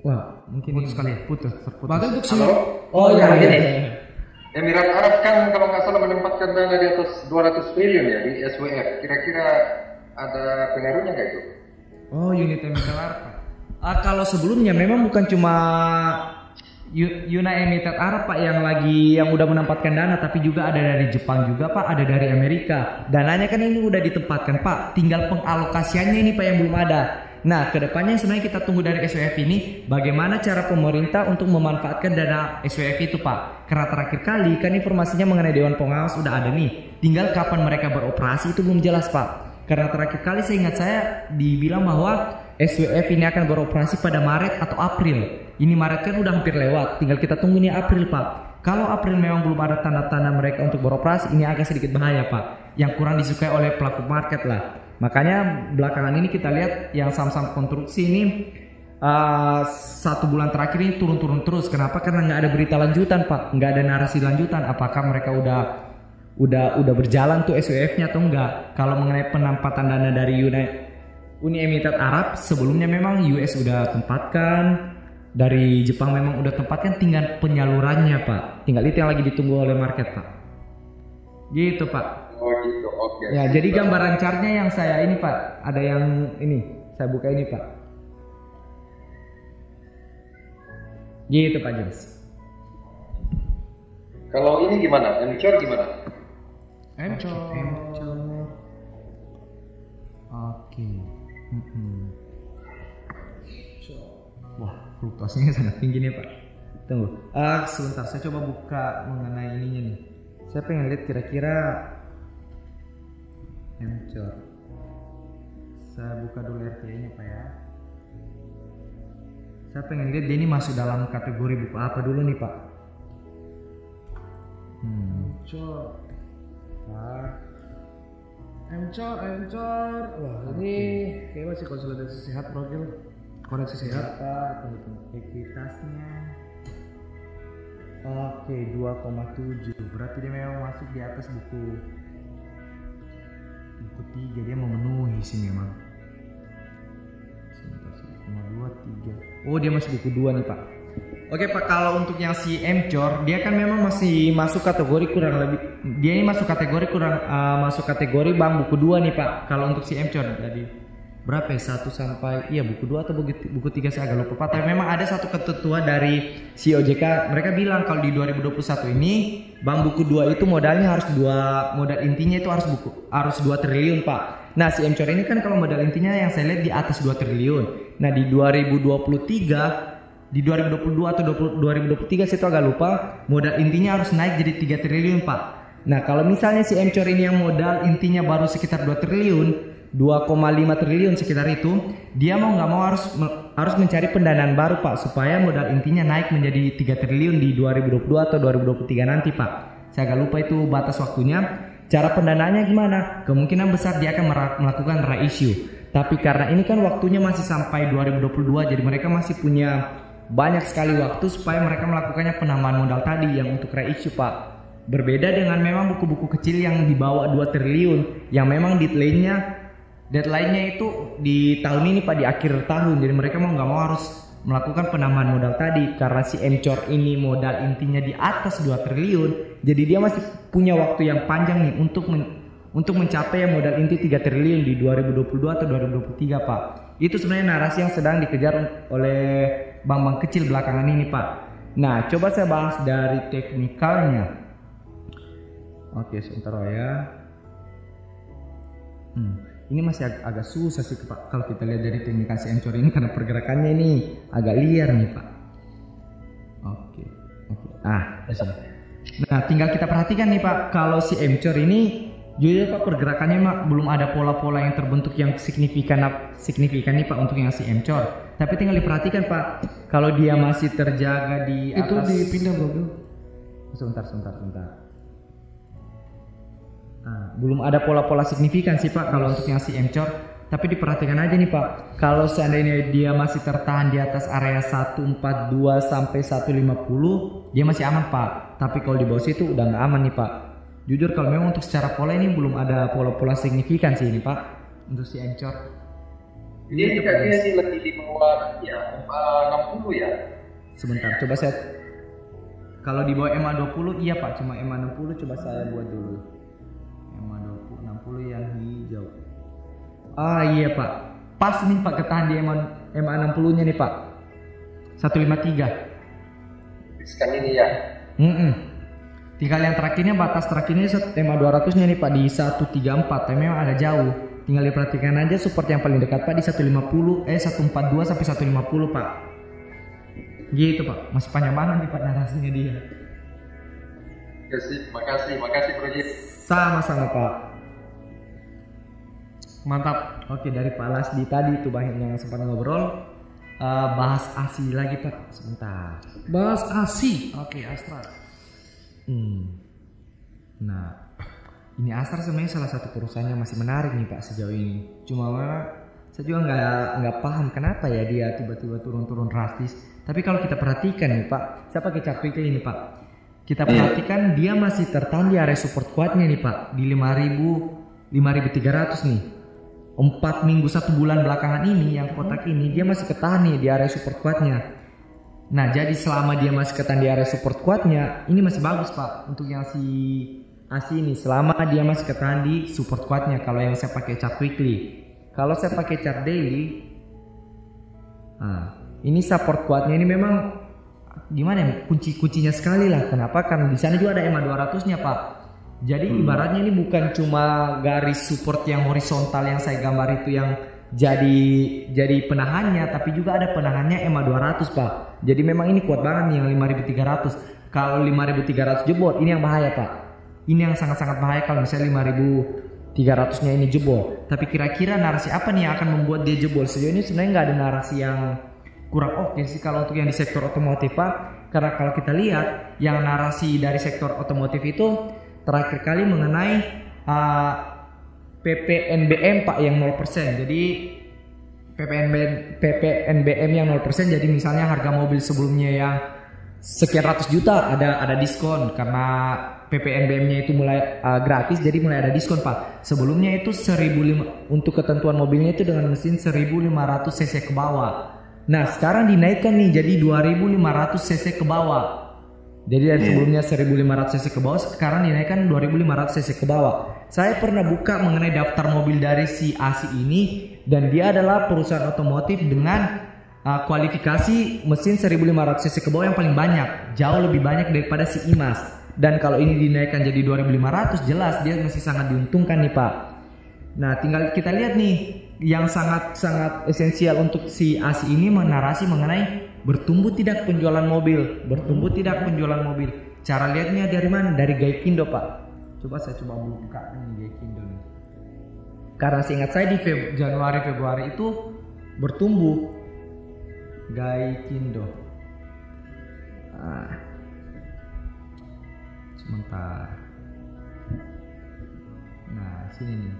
[SPEAKER 3] Wah, mungkin
[SPEAKER 2] Putus kali ya?
[SPEAKER 3] Putus, terputus.
[SPEAKER 2] Berarti untuk
[SPEAKER 5] Halo?
[SPEAKER 2] semua. Oh iya, iya.
[SPEAKER 5] Emirat Arab kan kalau nggak salah menempatkan dana di atas 200 triliun ya di SWF. Kira-kira ada pengaruhnya nggak itu?
[SPEAKER 3] Oh, unit emiten Arab. Ah, kalau sebelumnya memang bukan cuma United Emirates Arab Pak yang lagi yang udah menempatkan dana tapi juga ada dari Jepang juga Pak, ada dari Amerika. Dananya kan ini udah ditempatkan Pak, tinggal pengalokasiannya ini Pak yang belum ada. Nah, ke depannya sebenarnya kita tunggu dari SWF ini bagaimana cara pemerintah untuk memanfaatkan dana SWF itu Pak. Karena terakhir kali kan informasinya mengenai Dewan Pengawas udah ada nih. Tinggal kapan mereka beroperasi itu belum jelas Pak. Karena terakhir kali saya ingat saya dibilang bahwa SWF ini akan beroperasi pada Maret atau April. Ini Maret kan udah hampir lewat, tinggal kita tunggu nih April Pak. Kalau April memang belum ada tanda-tanda mereka untuk beroperasi, ini agak sedikit bahaya Pak. Yang kurang disukai oleh pelaku market lah. Makanya belakangan ini kita lihat yang saham-saham konstruksi ini uh, satu bulan terakhir ini turun-turun terus. Kenapa? Karena nggak ada berita lanjutan Pak, nggak ada narasi lanjutan. Apakah mereka udah udah udah berjalan tuh SWF-nya atau enggak? Kalau mengenai penempatan dana dari Uni, Uni Emirat Arab sebelumnya memang US udah tempatkan dari Jepang memang udah tempatkan tinggal penyalurannya Pak. Tinggal itu yang lagi ditunggu oleh market Pak. Gitu Pak.
[SPEAKER 5] Oh gitu, oke.
[SPEAKER 3] Ya, jadi gambaran chartnya yang saya ini Pak, ada yang ini, saya buka ini Pak. Gitu Pak James.
[SPEAKER 5] Kalau ini gimana? Encor gimana?
[SPEAKER 3] Encor. Oke. Mm-mm. Wah, fluktuasinya sangat tinggi nih Pak. Tunggu. Ah, sebentar, saya coba buka mengenai ininya nih. Saya pengen lihat kira-kira Encor. Saya buka dulu RTA-nya Pak ya. Saya pengen lihat dia ini masuk dalam kategori buku apa dulu nih Pak. Hmm.
[SPEAKER 2] Encor. Nah. Encor, encor. Wah, ini kayak masih konsolidasi sehat, Bro Gil. Koreksi sehat.
[SPEAKER 3] Apa tunggu tunggu ekuitasnya Oke 2,7 Berarti dia memang masuk di atas buku 3 Dia memenuhi sih memang. 1,2 3 Oh dia masih buku 2 nih pak. Oke pak kalau untuk yang si Mcor Dia kan memang masih masuk kategori kurang lebih Dia ini masuk kategori kurang uh, Masuk kategori bang buku 2 nih pak. Kalau untuk si Mcor Jadi berapa ya? Satu sampai iya buku dua atau buku, buku tiga saya agak lupa. Tapi memang ada satu ketentuan dari si OJK. Mereka bilang kalau di 2021 ini bank buku dua itu modalnya harus dua modal intinya itu harus buku harus dua triliun Pak. Nah si Mcor ini kan kalau modal intinya yang saya lihat di atas 2 triliun. Nah di 2023 di 2022 atau 20, 2023 saya itu agak lupa modal intinya harus naik jadi 3 triliun Pak. Nah kalau misalnya si Mcor ini yang modal intinya baru sekitar 2 triliun 2,5 triliun sekitar itu dia mau nggak mau harus harus mencari pendanaan baru pak supaya modal intinya naik menjadi 3 triliun di 2022 atau 2023 nanti pak. Saya agak lupa itu batas waktunya. Cara pendanaannya gimana? Kemungkinan besar dia akan melakukan reissue tapi karena ini kan waktunya masih sampai 2022 jadi mereka masih punya banyak sekali waktu supaya mereka melakukannya penambahan modal tadi yang untuk reissue pak. Berbeda dengan memang buku-buku kecil yang di bawah 2 triliun yang memang deadline-nya deadline-nya itu di tahun ini pak di akhir tahun. Jadi mereka mau nggak mau harus melakukan penambahan modal tadi. Karena si Mcor ini modal intinya di atas 2 triliun. Jadi dia masih punya waktu yang panjang nih untuk men, untuk mencapai modal inti 3 triliun di 2022 atau 2023 pak. Itu sebenarnya narasi yang sedang dikejar oleh bank-bank kecil belakangan ini pak. Nah coba saya bahas dari teknikalnya. Oke sebentar ya. Hmm ini masih ag agak susah sih pak kalau kita lihat dari teknikasi encor ini karena pergerakannya ini agak liar nih pak. Oke oke. Ah bisa nah tinggal kita perhatikan nih pak kalau si encor ini jujur pak pergerakannya mak belum ada pola-pola yang terbentuk yang signifikan signifikan nih pak untuk yang si encor tapi tinggal diperhatikan pak kalau dia masih terjaga di atas
[SPEAKER 2] Itu dipindah bro.
[SPEAKER 3] Sebentar sebentar sebentar Nah, belum ada pola-pola signifikan sih Pak kalau untuk yang si Mcor. Tapi diperhatikan aja nih Pak, kalau seandainya dia masih tertahan di atas area 142 sampai 150, dia masih aman Pak. Tapi kalau di bawah situ udah nggak aman nih Pak. Jujur kalau memang untuk secara pola ini belum ada pola-pola signifikan sih ini Pak untuk si Mcor.
[SPEAKER 5] Dia juga dia sih lebih di bawah ya MA 60 ya.
[SPEAKER 3] Sebentar, coba saya kalau di bawah MA 20 iya Pak, cuma MA 60 coba saya buat dulu. MA 20 60 yang hijau. Ah iya Pak. Pas nih Pak ketahan di MA MA 60 nya nih Pak. 153.
[SPEAKER 5] Sekarang ini ya.
[SPEAKER 3] Mm Tinggal yang terakhirnya batas terakhirnya tema 200 nya nih Pak di 134 tapi memang agak jauh. Tinggal diperhatikan aja support yang paling dekat Pak di 150 eh 142 sampai 150 Pak. Gitu Pak, masih panjang banget nih Pak narasinya dia.
[SPEAKER 5] Ya sih, makasih, makasih Bro.
[SPEAKER 3] Sama-sama Pak. Mantap. Oke dari Pak Lasdi tadi itu banyak yang sempat ngobrol. Eh, bahas ASI lagi Pak sebentar.
[SPEAKER 2] Bahas ASI. Oke, Astra.
[SPEAKER 3] Hmm. Nah, ini Astra sebenarnya salah satu perusahaan yang masih menarik nih Pak sejauh ini. Cuma saya juga nggak nggak paham kenapa ya dia tiba-tiba turun-turun drastis. Tapi kalau kita perhatikan nih Pak, saya pakai chart weekly ini Pak. Kita perhatikan dia masih tertahan di area support kuatnya nih Pak di 5000 5300 nih. Empat minggu satu bulan belakangan ini yang kotak ini dia masih ketahan nih di area support kuatnya. Nah, jadi selama dia masih ketahan di area support kuatnya, ini masih bagus Pak untuk yang si ASI ini. Selama dia masih ketahan di support kuatnya kalau yang saya pakai chart weekly. Kalau saya pakai chart daily, nah, ini support kuatnya ini memang gimana ya kunci kuncinya sekali lah. Kenapa? Karena di sana juga ada EMA 200-nya Pak. Jadi ibaratnya ini bukan cuma garis support yang horizontal yang saya gambar itu yang jadi jadi penahannya tapi juga ada penahannya EMA 200 Pak. Jadi memang ini kuat banget nih yang 5300. Kalau 5300 jebol ini yang bahaya Pak. Ini yang sangat-sangat bahaya kalau misalnya 5300 nya ini jebol. Tapi kira-kira narasi apa nih yang akan membuat dia jebol? Sejauh ini sebenarnya nggak ada narasi yang kurang oke sih kalau untuk yang di sektor otomotif Pak. Karena kalau kita lihat yang narasi dari sektor otomotif itu terakhir kali mengenai uh, PPNBM Pak yang 0%. Jadi PPNBM, PPNBM yang 0% jadi misalnya harga mobil sebelumnya yang sekian ratus juta ada ada diskon karena PPNBM-nya itu mulai uh, gratis jadi mulai ada diskon Pak. Sebelumnya itu 1005 untuk ketentuan mobilnya itu dengan mesin 1500 cc ke bawah. Nah, sekarang dinaikkan nih jadi 2500 cc ke bawah. Jadi dari sebelumnya 1500 cc ke bawah sekarang dinaikkan 2500 cc ke bawah. Saya pernah buka mengenai daftar mobil dari si ASI ini dan dia adalah perusahaan otomotif dengan uh, kualifikasi mesin 1500 cc ke bawah yang paling banyak, jauh lebih banyak daripada si IMAS. Dan kalau ini dinaikkan jadi 2500 jelas dia masih sangat diuntungkan nih Pak. Nah, tinggal kita lihat nih yang sangat-sangat esensial untuk si ASI ini menarasi mengenai bertumbuh tidak penjualan mobil, bertumbuh tidak penjualan mobil. Cara lihatnya dari mana? Dari Gaikindo, Pak. Coba saya coba buka ini Gaikindo nih. Karena seingat saya di Feb- Januari Februari itu bertumbuh Gaikindo. Ah. Sebentar. Nah, sini nih.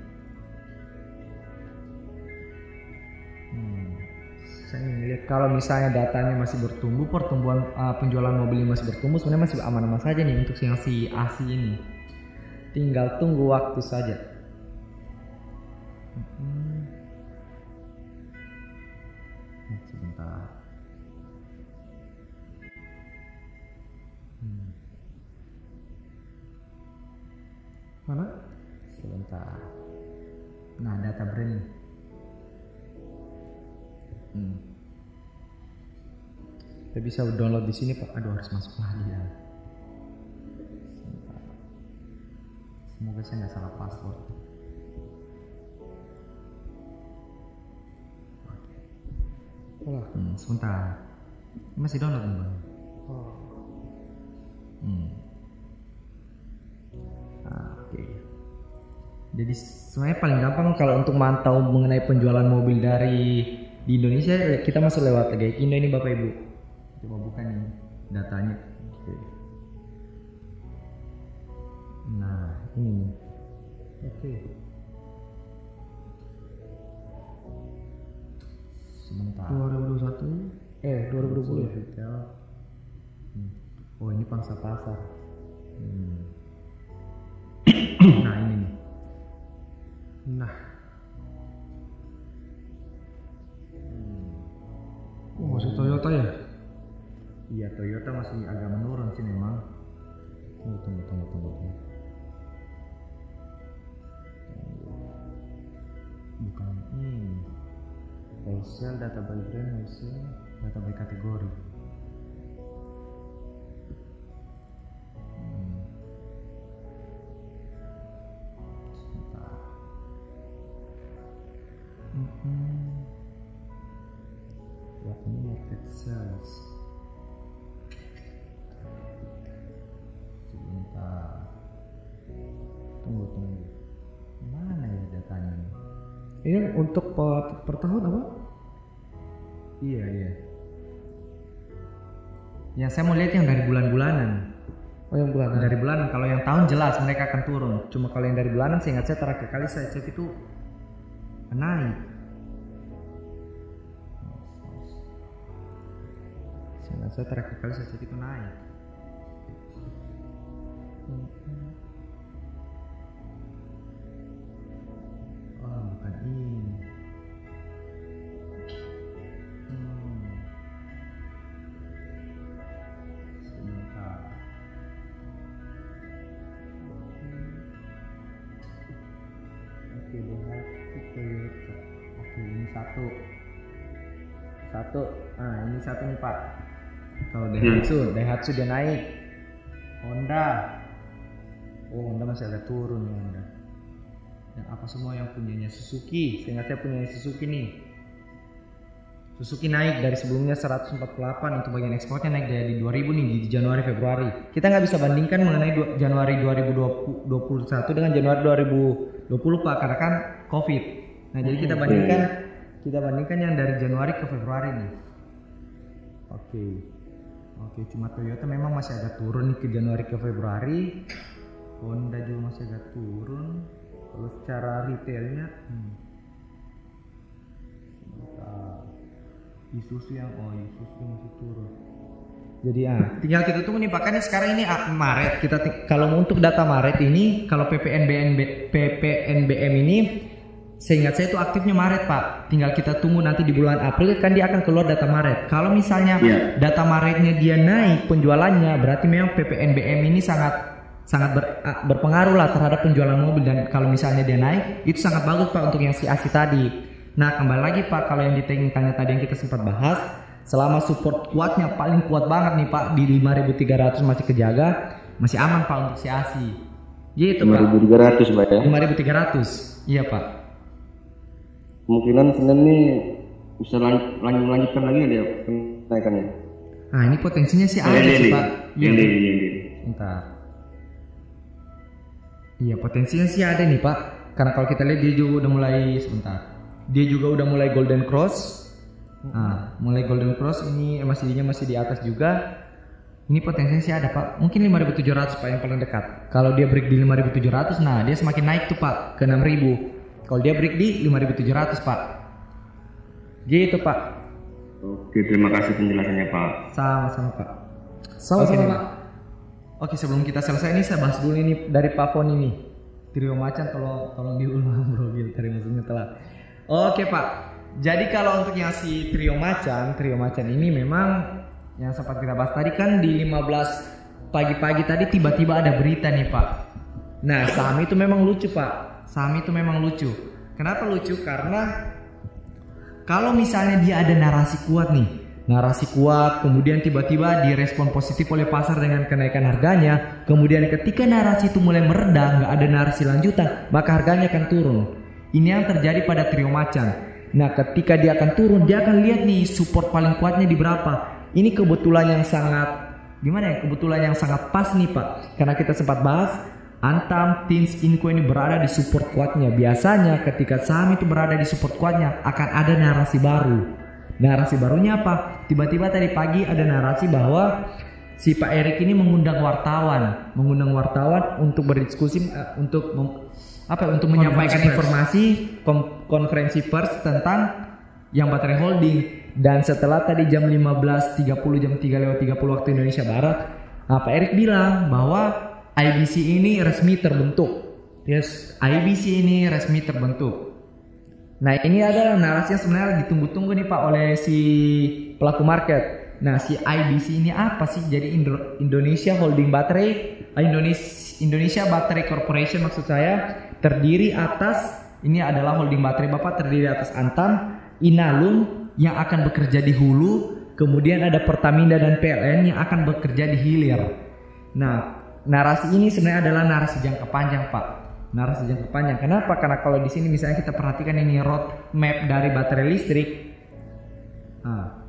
[SPEAKER 3] Saya melihat kalau misalnya datanya masih bertumbuh, pertumbuhan uh, penjualan mobilnya masih bertumbuh, sebenarnya masih aman-aman saja nih untuk yang si ASI ini. Tinggal tunggu waktu saja. Hmm. Eh, Sebentar. Hmm.
[SPEAKER 2] Mana?
[SPEAKER 3] Sebentar. Nah, data brand. Kita bisa download di sini, Pak. Aduh, harus masuk lagi ya. Semoga saya nggak salah password.
[SPEAKER 2] Olah.
[SPEAKER 3] Hmm, sebentar. Masih download nih, Bang.
[SPEAKER 2] Oh.
[SPEAKER 3] Hmm. Ah, Oke. Jadi sebenarnya paling gampang kalau untuk mantau mengenai penjualan mobil dari di Indonesia kita masuk lewat Gaikindo ini Bapak Ibu. Coba buka nih datanya. Oke. Nah, ini nih.
[SPEAKER 2] Oke.
[SPEAKER 3] Sebentar.
[SPEAKER 2] 2021 eh 2020
[SPEAKER 3] Retail. Hmm. Oh, ini pangsa pasar. Hmm. nah, ini nih.
[SPEAKER 2] Nah, masuk Toyota ya
[SPEAKER 3] Iya Toyota masih agak menurun sih memang. Tunggu tunggu tunggu tunggu. tunggu. Bukan ini. Wholesale data by brand, wholesale data by kategori. Hmm. Mm-mm. What market sales?
[SPEAKER 2] Ini untuk per, per tahun apa
[SPEAKER 3] Iya iya. Yang saya mau lihat yang dari bulan-bulanan.
[SPEAKER 2] oh yang bulanan
[SPEAKER 3] Dari bulanan kalau yang tahun jelas mereka akan turun. Cuma kalau yang dari bulanan seingat saya terakhir kali saya cek itu naik. Seingat saya terakhir kali saya cek itu naik. Ini. Hmm. Satu. Satu. Ah, ini satu nih, Pak. Kalau Daihatsu, Daihatsu dia naik. Honda. Oh, Honda masih agak turun ya, Honda. Yang apa semua yang punyanya Suzuki? Seingat saya punya Suzuki nih. Suzuki naik dari sebelumnya 148 untuk bagian ekspornya naik dari 2000 nih di Januari Februari. Kita nggak bisa bandingkan mengenai Januari 2021 dengan Januari 2020 Pak karena kan Covid. Nah, jadi kita bandingkan kita bandingkan yang dari Januari ke Februari nih. Oke. Oke, cuma Toyota memang masih agak turun nih ke Januari ke Februari. Honda juga masih agak turun. Kalau secara retailnya, hmm. Sebentar. Isuzu yang oh Isuzu masih turun. Jadi ah, tinggal kita tunggu nih Pak kan ini sekarang ini ah, Maret kita kalau untuk data Maret ini kalau PPNBM PPNBM ini seingat saya itu aktifnya Maret Pak. Tinggal kita tunggu nanti di bulan April kan dia akan keluar data Maret. Kalau misalnya
[SPEAKER 7] Iya.
[SPEAKER 3] data Maretnya dia naik penjualannya berarti memang PPNBM ini sangat sangat ber- ah, berpengaruh lah terhadap penjualan mobil dan kalau misalnya dia naik itu sangat bagus Pak untuk yang si ASI tadi. Nah kembali lagi Pak kalau yang ditanya tadi yang kita sempat bahas selama support kuatnya paling kuat banget nih Pak di 5300 masih kejaga masih aman Pak untuk si ASI. Gitu Pak.
[SPEAKER 7] 5300 Pak ya.
[SPEAKER 3] 5300. Iya Pak.
[SPEAKER 7] Kemungkinan Senin nih bisa lan- lanjut lanjutkan lagi dia kenaikannya.
[SPEAKER 3] Nah ini potensinya sih ada sih Pak. Iya.
[SPEAKER 7] ini, ini.
[SPEAKER 3] Bentar. Iya potensinya sih ada nih Pak. Karena kalau kita lihat dia juga udah mulai sebentar. Dia juga udah mulai golden cross. Nah, mulai golden cross ini MACD-nya masih di atas juga. Ini potensinya sih ada Pak. Mungkin 5700 Pak yang paling dekat. Kalau dia break di 5700, nah dia semakin naik tuh Pak ke 6000. Kalau dia break di 5700 Pak. Gitu Pak.
[SPEAKER 7] Oke, terima kasih penjelasannya Pak.
[SPEAKER 3] Sama-sama Pak.
[SPEAKER 2] sama-sama pak
[SPEAKER 3] Oke sebelum kita selesai ini saya bahas dulu ini dari Pak Fon ini. Trio macan tolong tolong diulang bro Gil tadi maksudnya telat. Oke Pak. Jadi kalau untuk yang si trio macan Trio macan ini memang Yang sempat kita bahas tadi kan di 15 Pagi-pagi tadi tiba-tiba ada berita nih Pak. Nah saham itu memang lucu Pak. Saham itu memang lucu. Kenapa lucu? Karena kalau misalnya dia ada narasi kuat nih, narasi kuat, kemudian tiba-tiba direspon positif oleh pasar dengan kenaikan harganya, kemudian ketika narasi itu mulai mereda, nggak ada narasi lanjutan, maka harganya akan turun. Ini yang terjadi pada trio macan. Nah, ketika dia akan turun, dia akan lihat nih support paling kuatnya di berapa. Ini kebetulan yang sangat gimana ya? Kebetulan yang sangat pas nih Pak, karena kita sempat bahas Antam, Tins, Inco ini berada di support kuatnya. Biasanya ketika saham itu berada di support kuatnya akan ada narasi baru. Narasi barunya apa? Tiba-tiba tadi pagi ada narasi bahwa si Pak Erik ini mengundang wartawan, mengundang wartawan untuk berdiskusi eh, untuk mem- apa untuk menyampaikan informasi kom- konferensi pers tentang yang baterai holding. Dan setelah tadi jam 15.30 jam 3 lewat 30 waktu Indonesia Barat nah, Pak Erik bilang bahwa IBC ini resmi terbentuk. Yes IBC ini resmi terbentuk Nah ini adalah narasi yang sebenarnya ditunggu-tunggu nih Pak oleh si pelaku market. Nah si IBC ini apa sih? Jadi Indo- Indonesia Holding Battery, eh, Indonesia, Indonesia Battery Corporation maksud saya terdiri atas ini adalah holding baterai Bapak terdiri atas Antam, Inalum yang akan bekerja di hulu, kemudian ada Pertamina dan PLN yang akan bekerja di hilir. Nah narasi ini sebenarnya adalah narasi jangka panjang Pak narasi jangka panjang. Kenapa? Karena kalau di sini misalnya kita perhatikan ini road map dari baterai listrik. Nah,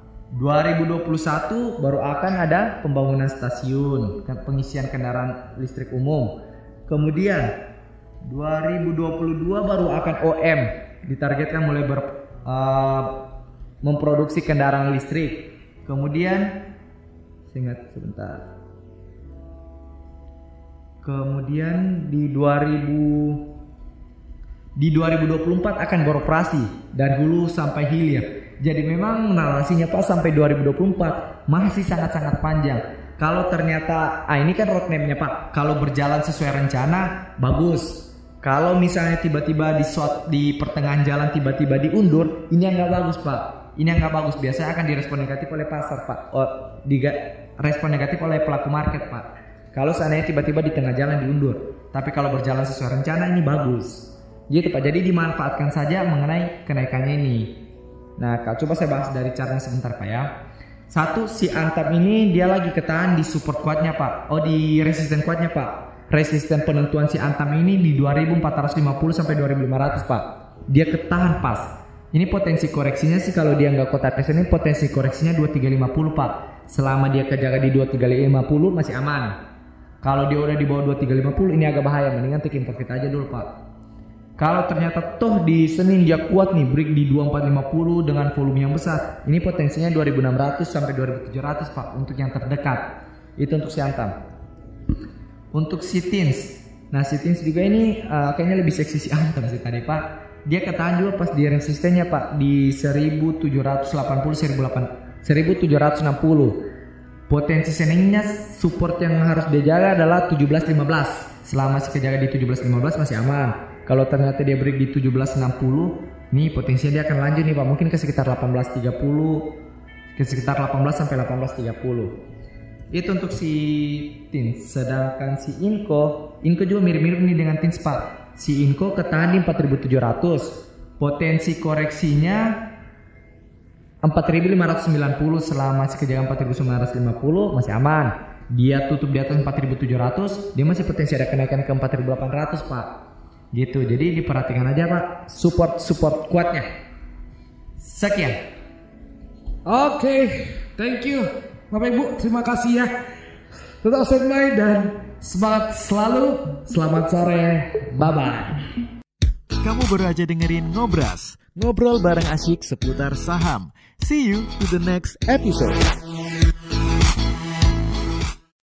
[SPEAKER 3] 2021 baru akan ada pembangunan stasiun, pengisian kendaraan listrik umum. Kemudian 2022 baru akan OM ditargetkan mulai ber, uh, memproduksi kendaraan listrik. Kemudian ingat sebentar. Kemudian di 2000 di 2024 akan beroperasi dari hulu sampai hilir. Jadi memang narasinya Pak sampai 2024 masih sangat-sangat panjang. Kalau ternyata ah ini kan roadmapnya Pak. Kalau berjalan sesuai rencana bagus. Kalau misalnya tiba-tiba di shot di pertengahan jalan tiba-tiba diundur, ini yang nggak bagus Pak. Ini yang nggak bagus. Biasanya akan direspon negatif oleh pasar Pak. Oh, diga, respon negatif oleh pelaku market Pak. Kalau seandainya tiba-tiba di tengah jalan diundur, tapi kalau berjalan sesuai rencana ini bagus. Gitu Pak. Jadi dimanfaatkan saja mengenai kenaikannya ini. Nah, kalau coba saya bahas dari caranya sebentar Pak ya. Satu si Antam ini dia lagi ketahan di support kuatnya Pak. Oh di resisten kuatnya Pak. Resisten penentuan si Antam ini di 2450 sampai 2500 Pak. Dia ketahan pas. Ini potensi koreksinya sih kalau dia nggak kota tes ini potensi koreksinya 2350 Pak. Selama dia kejaga di 2350 masih aman. Kalau dia udah di bawah 2350 ini agak bahaya, mendingan taking profit aja dulu Pak. Kalau ternyata toh di Senin dia kuat nih break di 2450 dengan volume yang besar, ini potensinya 2600 sampai 2700 Pak untuk yang terdekat. Itu untuk si Antam. Untuk si Tins. Nah, si Tins juga ini uh, kayaknya lebih seksi si Antam sih tadi Pak. Dia ketahan juga pas di resistennya Pak di 1780 1800 1760. Potensi seningnya support yang harus dia jaga adalah 1715. Selama si kejaga di 1715 masih aman. Kalau ternyata dia break di 1760, nih potensinya dia akan lanjut nih Pak, mungkin ke sekitar 1830, ke sekitar 18 sampai 1830. Itu untuk si Tins. Sedangkan si Inco, Inco juga mirip-mirip nih dengan Tins Pak. Si Inco ketahan di 4700. Potensi koreksinya 4590 selama si kejagaan 4950 masih aman. Dia tutup di atas 4700, dia masih potensi ada kenaikan ke 4800, Pak. Gitu. Jadi diperhatikan aja, Pak. Support support kuatnya. Sekian.
[SPEAKER 2] Oke, thank you. Bapak Ibu, terima kasih ya. Tetap standby dan semangat selalu. Selamat sore. Bye-bye.
[SPEAKER 1] Kamu baru aja dengerin Ngobras, ngobrol bareng asyik seputar saham. See you to the next episode.